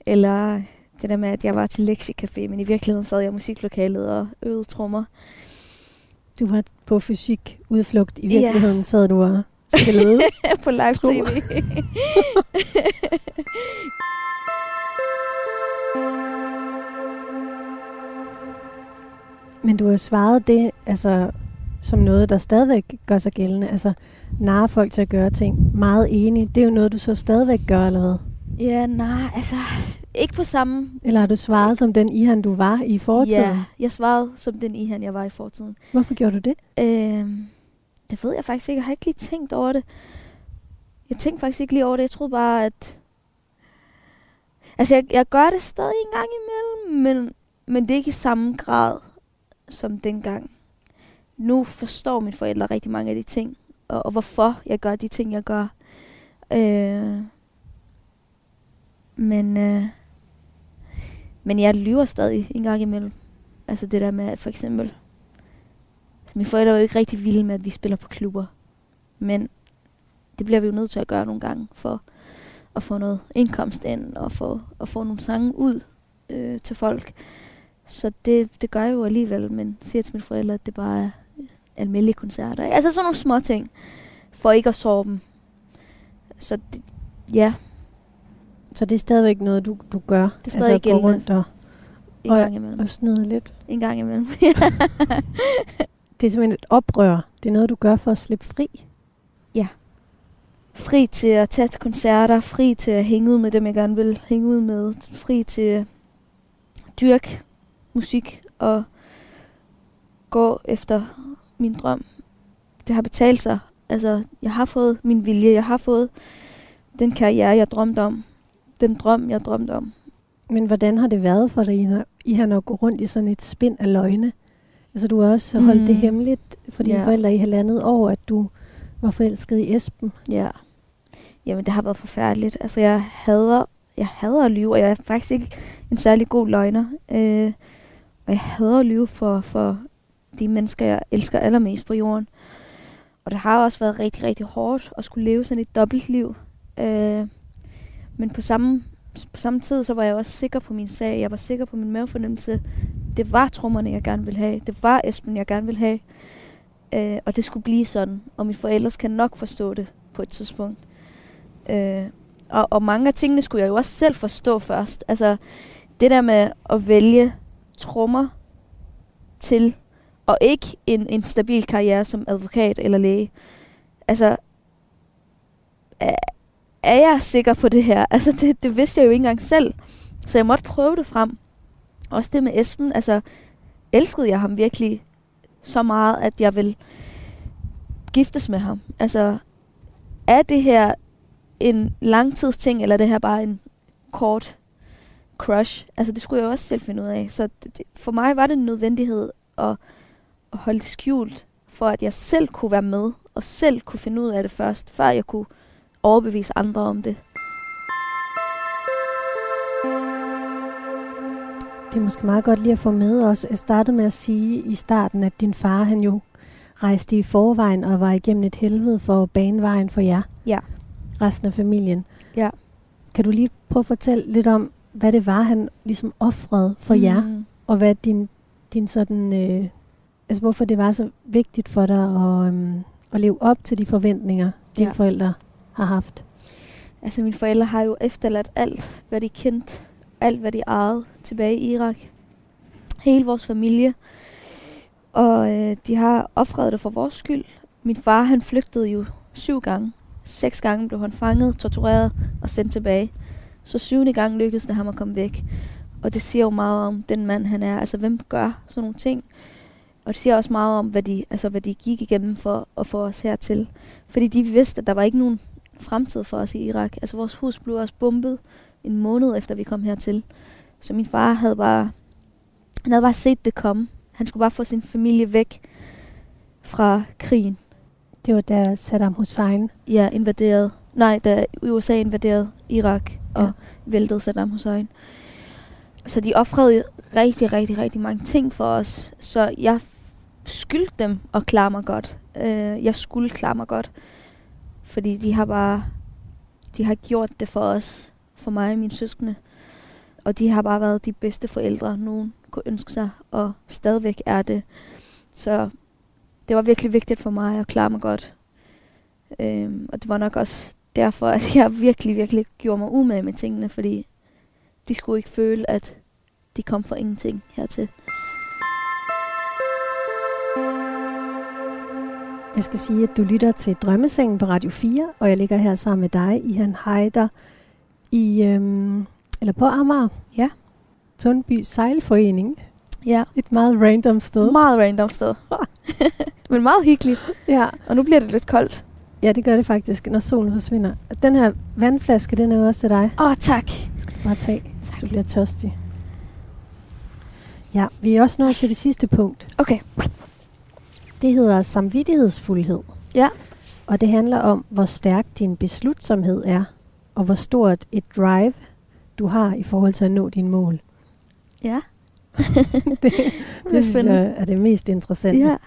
Eller det der med, at jeg var til lektiecafé, men i virkeligheden sad jeg i musiklokalet og øvede trommer. Du var på fysik udflugt. I Ja. virkeligheden sad du og spillede. på live tv. Men du har svaret det altså, som noget, der stadigvæk gør sig gældende. Altså, narre folk til at gøre ting. Meget enig. Det er jo noget, du så stadigvæk gør, eller hvad? ja, nej, altså ikke på samme Eller har du svaret som den Ihan, du var i fortiden? Ja, jeg svarede som den ihan, jeg var i fortiden. Hvorfor gjorde du det? Øhm, det ved jeg faktisk ikke. Jeg har ikke lige tænkt over det. Jeg tænkte faktisk ikke lige over det. Jeg troede bare, at... Altså, jeg, jeg gør det stadig en gang imellem, men, men det er ikke i samme grad som dengang. Nu forstår mine forældre rigtig mange af de ting, og, og hvorfor jeg gør de ting, jeg gør. Øh, men, øh, men jeg lyver stadig en gang imellem. Altså det der med, at for eksempel, mine forældre var jo ikke rigtig vilde med, at vi spiller på klubber. Men det bliver vi jo nødt til at gøre nogle gange, for at få noget indkomst ind, og for at få nogle sange ud øh, til folk. Så det, det gør jeg jo alligevel, men siger til mine forældre, at det bare er almindelige koncerter. ikke? Altså sådan nogle små ting, for ikke at sove dem. Så det, ja, så det er stadigvæk noget, du, du gør? Det er stadig altså, gå gældende. rundt og, en Og- gang imellem. og snyde lidt? En gang imellem. Det er simpelthen et oprør. Det er noget, du gør for at slippe fri. fri til at tage til koncerter, fri til at hænge ud med dem, jeg gerne vil hænge ud med, fri til at dyrke musik og gå efter min drøm. Det har betalt sig. Altså, jeg har fået min vilje, jeg har fået den karriere, jeg drømte om. Den drøm, jeg drømte om. Men hvordan har det været for dig, Ina, I har nok gå rundt i sådan et spind af løgne? Altså, du har også holdt Mm. det hemmeligt for dine Ja. forældre i halvandet år, at du var forelsket i Esben. Ja. Jamen, det har været forfærdeligt. Altså, jeg hader, jeg hader at lyve, og jeg er faktisk ikke en særlig god løgner. Øh, og jeg hader at lyve for, for de mennesker, jeg elsker allermest på jorden. Og det har også været rigtig, rigtig hårdt at skulle leve sådan et dobbeltliv. Øh, men på samme, på samme tid, så var jeg også sikker på min sag. Jeg var sikker på min mavefornemmelse. Det var trommerne, jeg gerne ville have. Det var Esben, jeg gerne ville have. Øh, og det skulle blive sådan. Og mine forældre kan nok forstå det på et tidspunkt. Øh, og, og mange af tingene skulle jeg jo også selv forstå først. Altså, det der med at vælge trommer til, og ikke en, en stabil karriere som advokat eller læge. Altså, er, jeg sikker på det her? Altså, det, det vidste jeg jo ikke engang selv. Så jeg måtte prøve det frem. Også det med Esben, altså, elskede jeg ham virkelig så meget, at jeg vil giftes med ham. Altså, er det her en langtidsting, eller er det her bare en kort crush? Altså, det skulle jeg også selv finde ud af. Så det, det, for mig var det en nødvendighed at, at holde det skjult, for at jeg selv kunne være med, og selv kunne finde ud af det først, før jeg kunne overbevise andre om det. Det er måske meget godt lige at få med os. Jeg startede med at sige i starten, at din far han jo rejste i forvejen og var igennem et helvede for at bane vejen for jer. Ja. Resten af familien. Ja. Kan du lige prøve at fortælle lidt om, hvad det var, han ligesom offrede for mm. jer? Og hvad din, din sådan... Øh, altså hvorfor det var så vigtigt for dig at, øhm, at leve op til de forventninger, dine Ja. forældre har haft. Altså, mine forældre har jo efterladt alt, hvad de kendte, alt, hvad de ejede tilbage i Irak. Hele vores familie. Og øh, de har offret det for vores skyld. Min far, han flygtede jo syv gange. Seks gange blev han fanget, tortureret og sendt tilbage. Så syvende gang lykkedes det ham at komme væk. Og det siger jo meget om den mand, han er. Altså, hvem gør sådan nogle ting? Og det siger også meget om, hvad de, altså, hvad de gik igennem for at få os hertil. Fordi de vidste, at der var ikke nogen fremtid for os i Irak. Altså vores hus blev også bombet en måned efter vi kom hertil. Så min far havde bare, han havde bare set det komme. Han skulle bare få sin familie væk fra krigen. Det var da Saddam Hussein Ja, invaderet. Nej, da USA invaderede Irak og Ja. væltede Saddam Hussein. Så de offrede rigtig, rigtig, rigtig mange ting for os. Så jeg skyldte dem at klare mig godt. Øh, jeg skulle klare mig godt. Fordi de har bare... De har gjort det for os. For mig og mine søskende. og de har bare været de bedste forældre, nogen kunne ønske sig, og stadigvæk er det. Så det var virkelig vigtigt for mig at klare mig godt. Øhm, og det var nok også derfor, at jeg virkelig, virkelig gjorde mig umage med tingene, fordi de skulle ikke føle, at de kom for ingenting hertil. Jeg skal sige, at du lytter til Drømmesengen på Radio 4, og jeg ligger her sammen med dig, Ihan Heider, i, øhm, eller på Amager. Ja. Sundby Sejlforening. Ja. Et meget random sted. Meget random sted. Men meget hyggeligt. Ja. Og nu bliver det lidt koldt. ja, det gør det faktisk, når solen forsvinder. Den her vandflaske, den er jo også til dig. Åh, oh, tak. skal du bare tage, hvis du bliver tørstig. Ja, vi er også nået til det sidste punkt. Okay. Det hedder samvittighedsfuldhed. Ja. Og det handler om, hvor stærk din beslutsomhed er, og hvor stort et drive du har i forhold til at nå dine mål. Ja. det, det synes spændende. jeg er det mest interessante. Ja.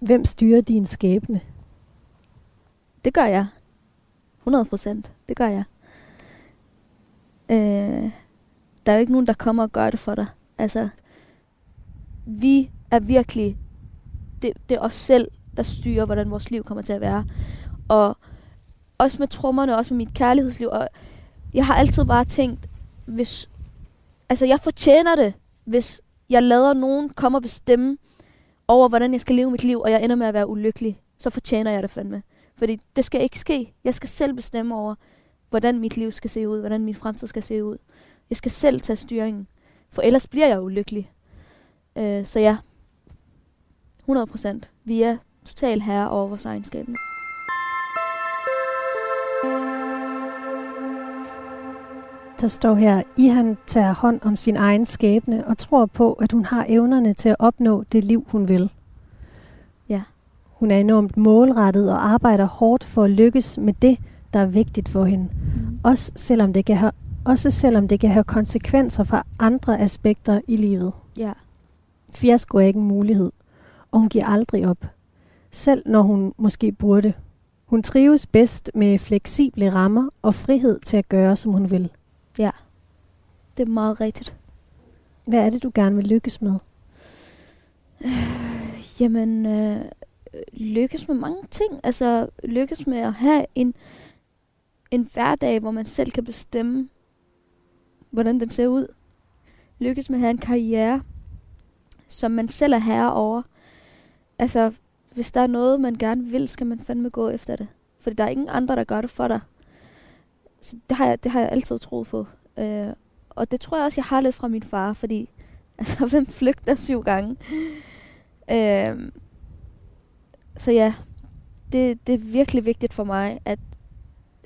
Hvem styrer din skæbne? Det gør jeg. 100 procent. Det gør jeg. Øh, der er jo ikke nogen, der kommer og gør det for dig. Altså, vi er virkelig, det, det er os selv, der styrer, hvordan vores liv kommer til at være. Og også med trommerne, også med mit kærlighedsliv. Og jeg har altid bare tænkt, hvis, altså jeg fortjener det, hvis jeg lader nogen komme og bestemme over, hvordan jeg skal leve mit liv, og jeg ender med at være ulykkelig, så fortjener jeg det fandme. Fordi det skal ikke ske. Jeg skal selv bestemme over, hvordan mit liv skal se ud, hvordan min fremtid skal se ud. Jeg skal selv tage styringen, for ellers bliver jeg ulykkelig. Øh, så ja, 100 procent. Vi er total herre over vores egen skæbne. Der står her, I han tager hånd om sin egen skæbne og tror på, at hun har evnerne til at opnå det liv, hun vil. Ja. Hun er enormt målrettet og arbejder hårdt for at lykkes med det, der er vigtigt for hende. Mm. Også selvom det kan have, også selvom det kan have konsekvenser for andre aspekter i livet. Ja. Fiasko er ikke en mulighed, og hun giver aldrig op. Selv når hun måske burde. Hun trives bedst med fleksible rammer og frihed til at gøre, som hun vil. Det er meget rigtigt. Hvad er det, du gerne vil lykkes med? Jamen, øh, lykkes med mange ting. Altså, lykkes med at have en, en hverdag, hvor man selv kan bestemme, hvordan den ser ud. Lykkes med at have en karriere, som man selv er herre over. Altså, hvis der er noget, man gerne vil, skal man fandme gå efter det. Fordi der er ingen andre, der gør det for dig. Så det har jeg, det har jeg altid troet på. Øh, og det tror jeg også, jeg har lidt fra min far, fordi altså, hvem flygter syv gange? Øh, så ja, det, det er virkelig vigtigt for mig, at,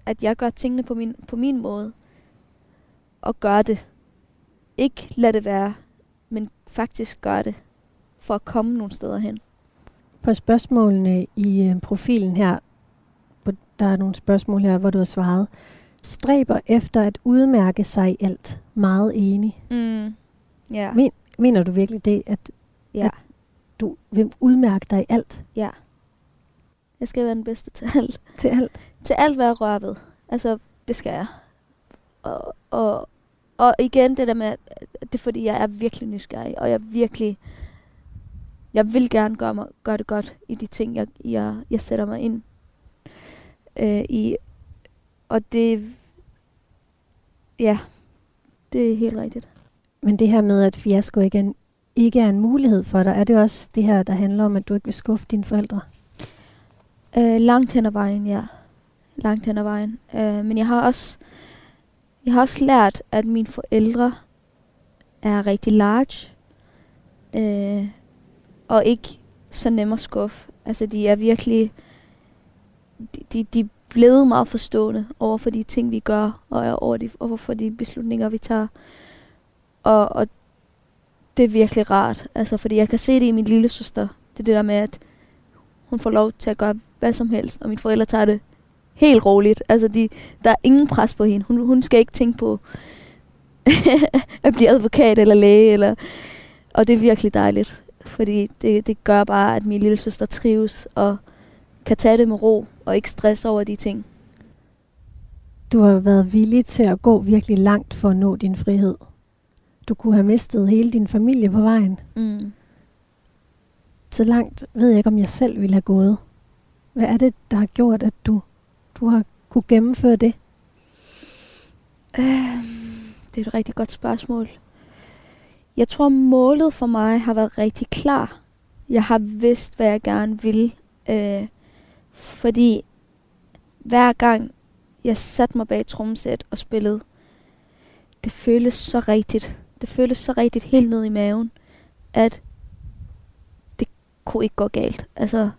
at jeg gør tingene på min, på min måde. Og gør det. Ikke lad det være, men faktisk gør det. For at komme nogle steder hen. På spørgsmålene i øh, profilen her, der er nogle spørgsmål her, hvor du har svaret, stræber efter at udmærke sig i alt. Meget enig. Mm. Ja. Men- Mener du virkelig det, at ja. at- du vil udmærke dig i alt? Ja. Jeg skal være den bedste til alt. Til alt? Til alt, hvad jeg rører ved. Altså, det skal jeg. Og, og, og igen det der med, at det er fordi, jeg er virkelig nysgerrig, og jeg virkelig, jeg vil gerne gøre, mig, gøre det godt i de ting, jeg, jeg, jeg sætter mig ind øh, i. Og det, ja, det er helt rigtigt. Men det her med, at fiasko ikke er, en, ikke er en mulighed for dig, er det også det her, der handler om, at du ikke vil skuffe dine forældre? Øh, langt hen ad vejen, ja. Langt hen ad vejen. Øh, men jeg har også, jeg har også lært, at mine forældre er rigtig large. Øh, og ikke så nem at skuffe. Altså, de er virkelig... De, de, de er blevet meget forstående over for de ting, vi gør, og over, de, over for de beslutninger, vi tager. Og, og det er virkelig rart, altså, fordi jeg kan se det i min lille søster. Det er det der med, at hun får lov til at gøre hvad som helst, og mine forældre tager det helt roligt. Altså, de, der er ingen pres på hende. Hun, hun skal ikke tænke på at blive advokat eller læge. Eller, og det er virkelig dejligt, fordi det, det gør bare, at min lille søster trives og kan tage det med ro og ikke stress over de ting. Du har været villig til at gå virkelig langt for at nå din frihed. Du kunne have mistet hele din familie på vejen. Mm. Så langt ved jeg ikke, om jeg selv ville have gået. Hvad er det, der har gjort, at du, du har kunne gennemføre det? Øh, det er et rigtig godt spørgsmål. Jeg tror, målet for mig har været rigtig klar. Jeg har vidst, hvad jeg gerne vil. Øh, fordi hver gang jeg satte mig bag trommesæt og spillede, det føles så rigtigt. Det føles så rigtigt helt ned i maven, at det kunne ikke gå galt. Altså,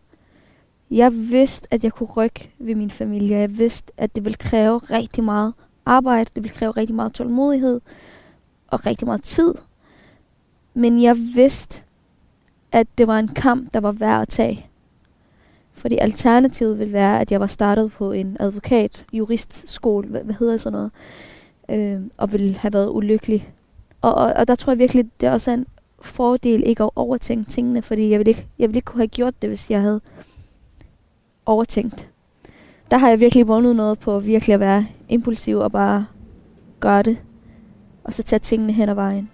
jeg vidste, at jeg kunne rykke ved min familie. Jeg vidste, at det ville kræve rigtig meget arbejde. Det ville kræve rigtig meget tålmodighed og rigtig meget tid. Men jeg vidste, at det var en kamp, der var værd at tage. Fordi alternativet ville være, at jeg var startet på en advokat, juristskole, hvad, hvad hedder sådan noget, øh, og ville have været ulykkelig. Og, og, og der tror jeg virkelig, det er også en fordel ikke at overtænke tingene, fordi jeg ville ikke, jeg ville ikke kunne have gjort det, hvis jeg havde overtænkt. Der har jeg virkelig vundet noget på virkelig at være impulsiv og bare gøre det, og så tage tingene hen ad vejen.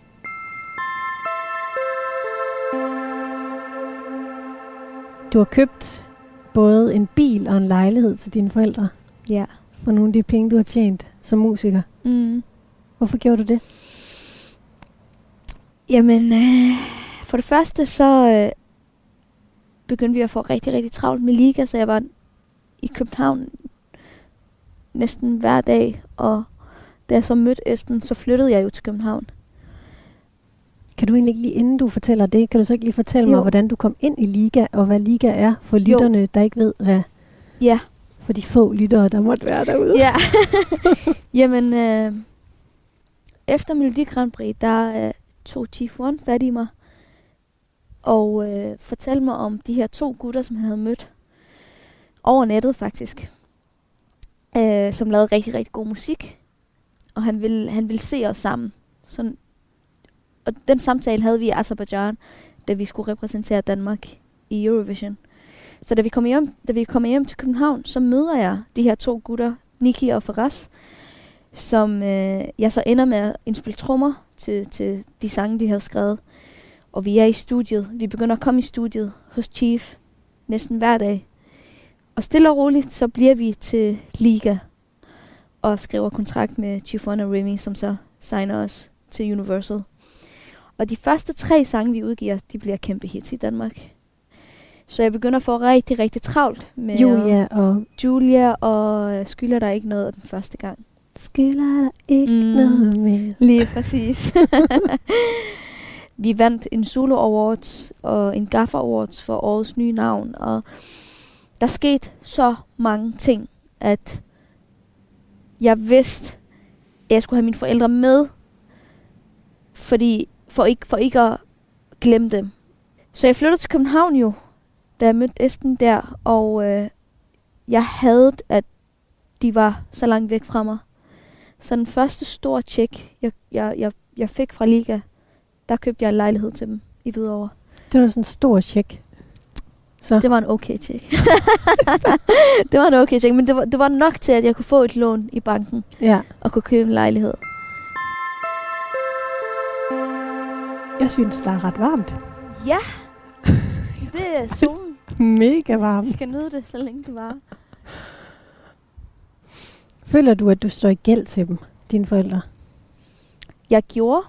Du har købt både en bil og en lejlighed til dine forældre Ja. for nogle af de penge, du har tjent som musiker. Mm. Hvorfor gjorde du det? Jamen, øh, for det første så øh, begyndte vi at få rigtig, rigtig travlt med liga, så jeg var i København næsten hver dag, og da jeg så mødte Esben, så flyttede jeg jo til København. Kan du egentlig ikke lige, inden du fortæller det, kan du så ikke lige fortælle mig, Jo. hvordan du kom ind i Liga, og hvad Liga er for lytterne, der ikke ved, hvad Ja. for de få lyttere, der måtte være derude? Ja. Jamen, øh, efter Melodi Grand Prix, der øh, tog Chief One fat i mig, og øh, fortalte mig om de her to gutter, som han havde mødt over nettet faktisk, øh, som lavede rigtig, rigtig god musik, og han ville, han ville se os sammen. Sådan, og den samtale havde vi i Azerbaijan, da vi skulle repræsentere Danmark i Eurovision. Så da vi kommer hjem, da vi kommer hjem til København, så møder jeg de her to gutter, Niki og Faraz, som øh, jeg så ender med at indspille trommer til, til de sange, de havde skrevet. Og vi er i studiet. Vi begynder at komme i studiet hos Chief næsten hver dag. Og stille og roligt, så bliver vi til Liga og skriver kontrakt med Chief One og Remy, som så signer os til Universal. Og de første tre sange, vi udgiver, de bliver kæmpe hits i Danmark. Så jeg begynder at få rigtig, rigtig travlt med Julia og Julia og øh, skylder der ikke noget den første gang. skylder der ikke Mm. noget mere. Lige præcis. vi vandt en Solo Awards og en Gaffa Awards for årets nye navn, og der skete så mange ting, at jeg vidste, at jeg skulle have mine forældre med, fordi for ikke, for ikke at glemme dem. Så jeg flyttede til København jo, da jeg mødte Esben der, og øh, jeg havde, at de var så langt væk fra mig. Så den første store tjek, jeg, jeg, jeg, jeg fik fra Liga, der købte jeg en lejlighed til dem i Hvidovre. Det var sådan en stor tjek. Så Det var en okay tjek. det var en okay tjek, men det var, det var nok til, at jeg kunne få et lån i banken ja, og kunne købe en lejlighed. Jeg synes, der er ret varmt. Ja, det er solen. Mega Vi varmt. skal nyde det, så længe det var. Føler du, at du står i gæld til dem, dine forældre? Jeg gjorde,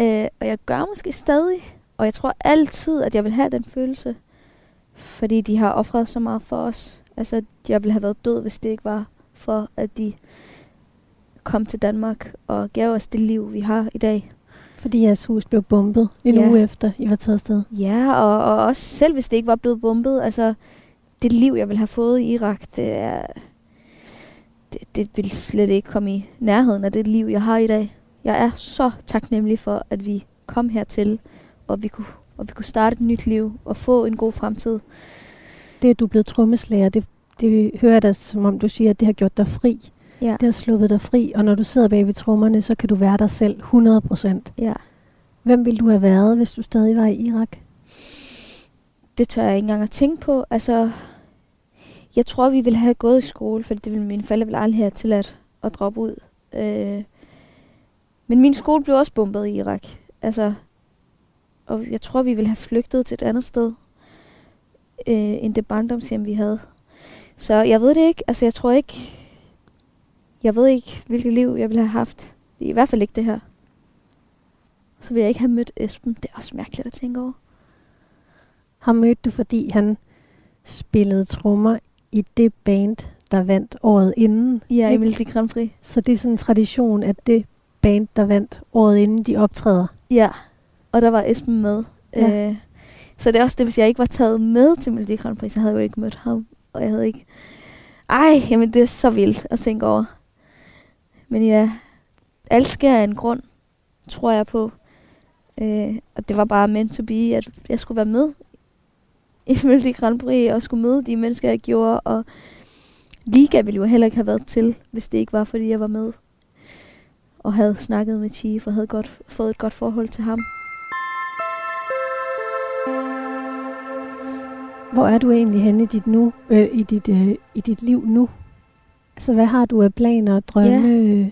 øh, og jeg gør måske stadig, og jeg tror altid, at jeg vil have den følelse, fordi de har offret så meget for os. Altså, jeg ville have været død, hvis det ikke var for, at de kom til Danmark og gav os det liv, vi har i dag. Fordi jeres hus blev bombet en Ja. uge efter, I var taget afsted. Ja, og, og også selv hvis det ikke var blevet bombet, altså det liv, jeg ville have fået i Irak, det er... Det, det vil slet ikke komme i nærheden af det liv, jeg har i dag. Jeg er så taknemmelig for, at vi kom hertil, og vi kunne, og vi kunne starte et nyt liv og få en god fremtid. Det, at du er blevet trommeslager, det, det hører jeg da, som om du siger, at det har gjort dig fri. Ja. Det har sluppet dig fri, og når du sidder bag ved trommerne, så kan du være dig selv 100 procent. ja. Hvem ville du have været, hvis du stadig var i Irak? Det tør jeg ikke engang at tænke på. Altså, jeg tror, vi ville have gået i skole, for det ville mine forældre ville aldrig have tilladt at droppe ud. Øh, men min skole blev også bombet i Irak. Altså, og jeg tror, vi ville have flygtet til et andet sted, øh, end det barndomshjem, vi havde. Så jeg ved det ikke. Altså, jeg tror ikke... Jeg ved ikke, hvilket liv jeg ville have haft. I hvert fald ikke det her. Så vil jeg ikke have mødt Esben. Det er også mærkeligt at tænke over. Har mødt du, fordi han spillede trommer i det band, der vandt året inden. Ja, i? Melodi Grand Prix. Så det er sådan en tradition, at det band, der vandt året inden, de optræder. Ja, og der var Esben med. Ja. Øh, så det er også det, hvis jeg ikke var taget med til Melodi Grand Prix, så havde jeg jo ikke mødt ham. Og jeg havde ikke... Ej, jamen det er så vildt at tænke over. Men ja, alt sker af en grund, tror jeg på. Øh, og det var bare meant to be, at jeg skulle være med i Melodi Grand Prix, og skulle møde de mennesker, jeg gjorde. Og Liga ville jo heller ikke have været til, hvis det ikke var, fordi jeg var med. Og havde snakket med Chief, og havde godt, fået et godt forhold til ham. Hvor er du egentlig henne i dit, nu, øh, i dit, øh, i dit liv nu? Altså, hvad har du af planer og drømme? Ja.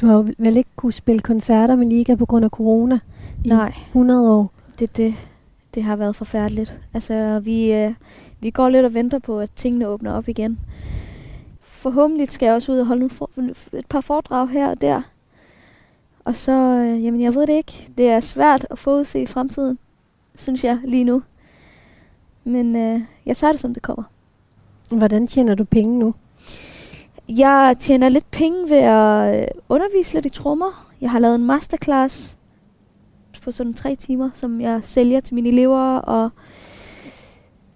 Du har jo vel ikke kunne spille koncerter med Liga på grund af corona i Nej. 100 år. det, det, det har været forfærdeligt. Altså, vi, øh, vi går lidt og venter på, at tingene åbner op igen. Forhåbentlig skal jeg også ud og holde nogle for, et par foredrag her og der. Og så, øh, jamen jeg ved det ikke. Det er svært at forudse i fremtiden, synes jeg lige nu. Men øh, jeg tager det, som det kommer. Hvordan tjener du penge nu? Jeg tjener lidt penge ved at øh, undervise lidt i trommer. Jeg har lavet en masterclass på sådan tre timer, som jeg sælger til mine elever, og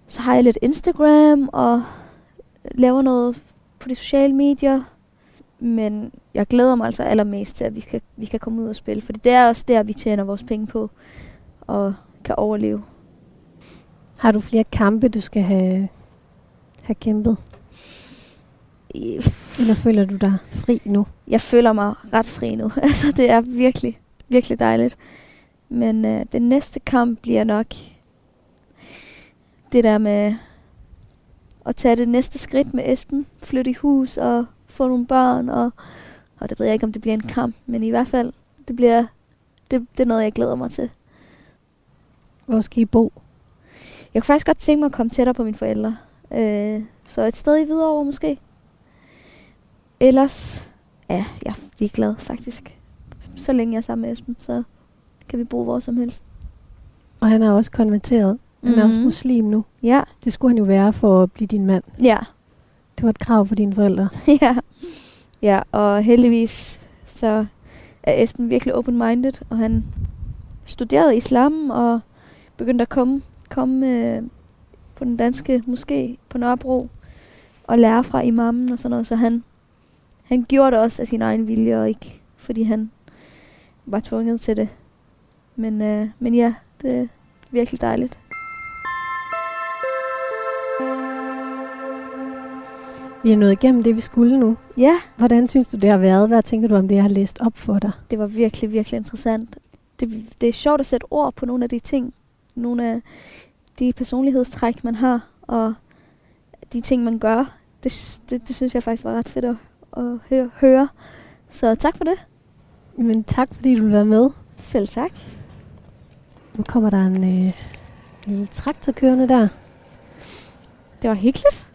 så har jeg lidt Instagram og laver noget på de sociale medier. Men jeg glæder mig altså allermest til, at vi kan, vi kan komme ud og spille, for det er også der, vi tjener vores penge på og kan overleve. Har du flere kampe, du skal have, have kæmpet? Eller føler du dig fri nu? jeg føler mig ret fri nu. altså, det er virkelig, virkelig dejligt. Men øh, den næste kamp bliver nok det der med at tage det næste skridt med Esben. Flytte i hus og få nogle børn. Og, og det ved jeg ikke, om det bliver en kamp. Men i hvert fald, det bliver det, det er noget, jeg glæder mig til. Hvor skal I bo? Jeg kunne faktisk godt tænke mig at komme tættere på mine forældre. Øh, så et sted i Hvidovre måske. Ellers, ja, jeg er ligeglad faktisk. Så længe jeg er sammen med Esben, så kan vi bo hvor som helst. Og han er også konverteret. Han mm-hmm. er også Mhm. muslim nu. Ja, Det skulle han jo være for at blive din mand. ja, Det var et krav for dine forældre. ja. Ja, og heldigvis så er Esben virkelig open-minded, og han studerede islam og begyndte at komme, komme øh, på den danske moské på Nørrebro og lære fra imamen og sådan noget, så han, han gjorde det også af sin egen vilje, og ikke fordi han var tvunget til det. Men, øh, men ja, det er virkelig dejligt. Vi er nået igennem det, vi skulle nu. Ja, Hvordan synes du, det har været? Hvad tænker du om det, jeg har læst op for dig? det var virkelig, virkelig interessant. Det, det er sjovt at sætte ord på nogle af de ting, nogle af de personlighedstræk, man har, og de ting, man gør. Det, det, det synes jeg faktisk var ret fedt at, at høre, høre. Så tak for det. Men tak, fordi du vil være med. Selv tak. Nu kommer der en øh, lille traktor kørende der. Det var hyggeligt.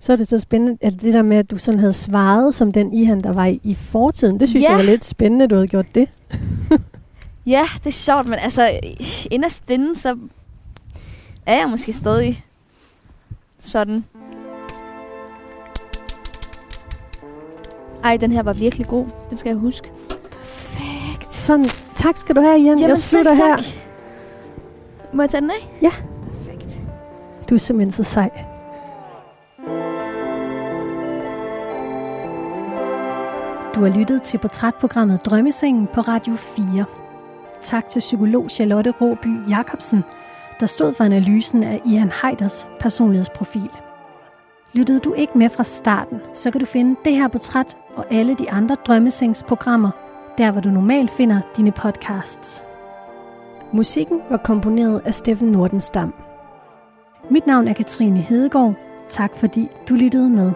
Så er det så spændende, at det der med, at du sådan havde svaret som den Ihan, der var i, i fortiden, det synes Ja. jeg var lidt spændende, at du havde gjort det. Ja, det er sjovt, men altså, inderst inde, så er jeg måske stadig sådan. Ej, den her var virkelig god. Den skal jeg huske. Perfekt. Sådan, tak skal du have, Jan. jeg slutter her. Må jeg tage den af? Ja. Perfekt. Du er simpelthen så sej. Du har lyttet til portrætprogrammet Drømmesengen på Radio 4. Tak til psykolog Charlotte Råby Jacobsen, der stod for analysen af Ian Heiders personlighedsprofil. Lyttede du ikke med fra starten, så kan du finde det her portræt og alle de andre drømmesengsprogrammer, der hvor du normalt finder dine podcasts. Musikken var komponeret af Steffen Nordenstam. Mit navn er Katrine Hedegaard. Tak fordi du lyttede med.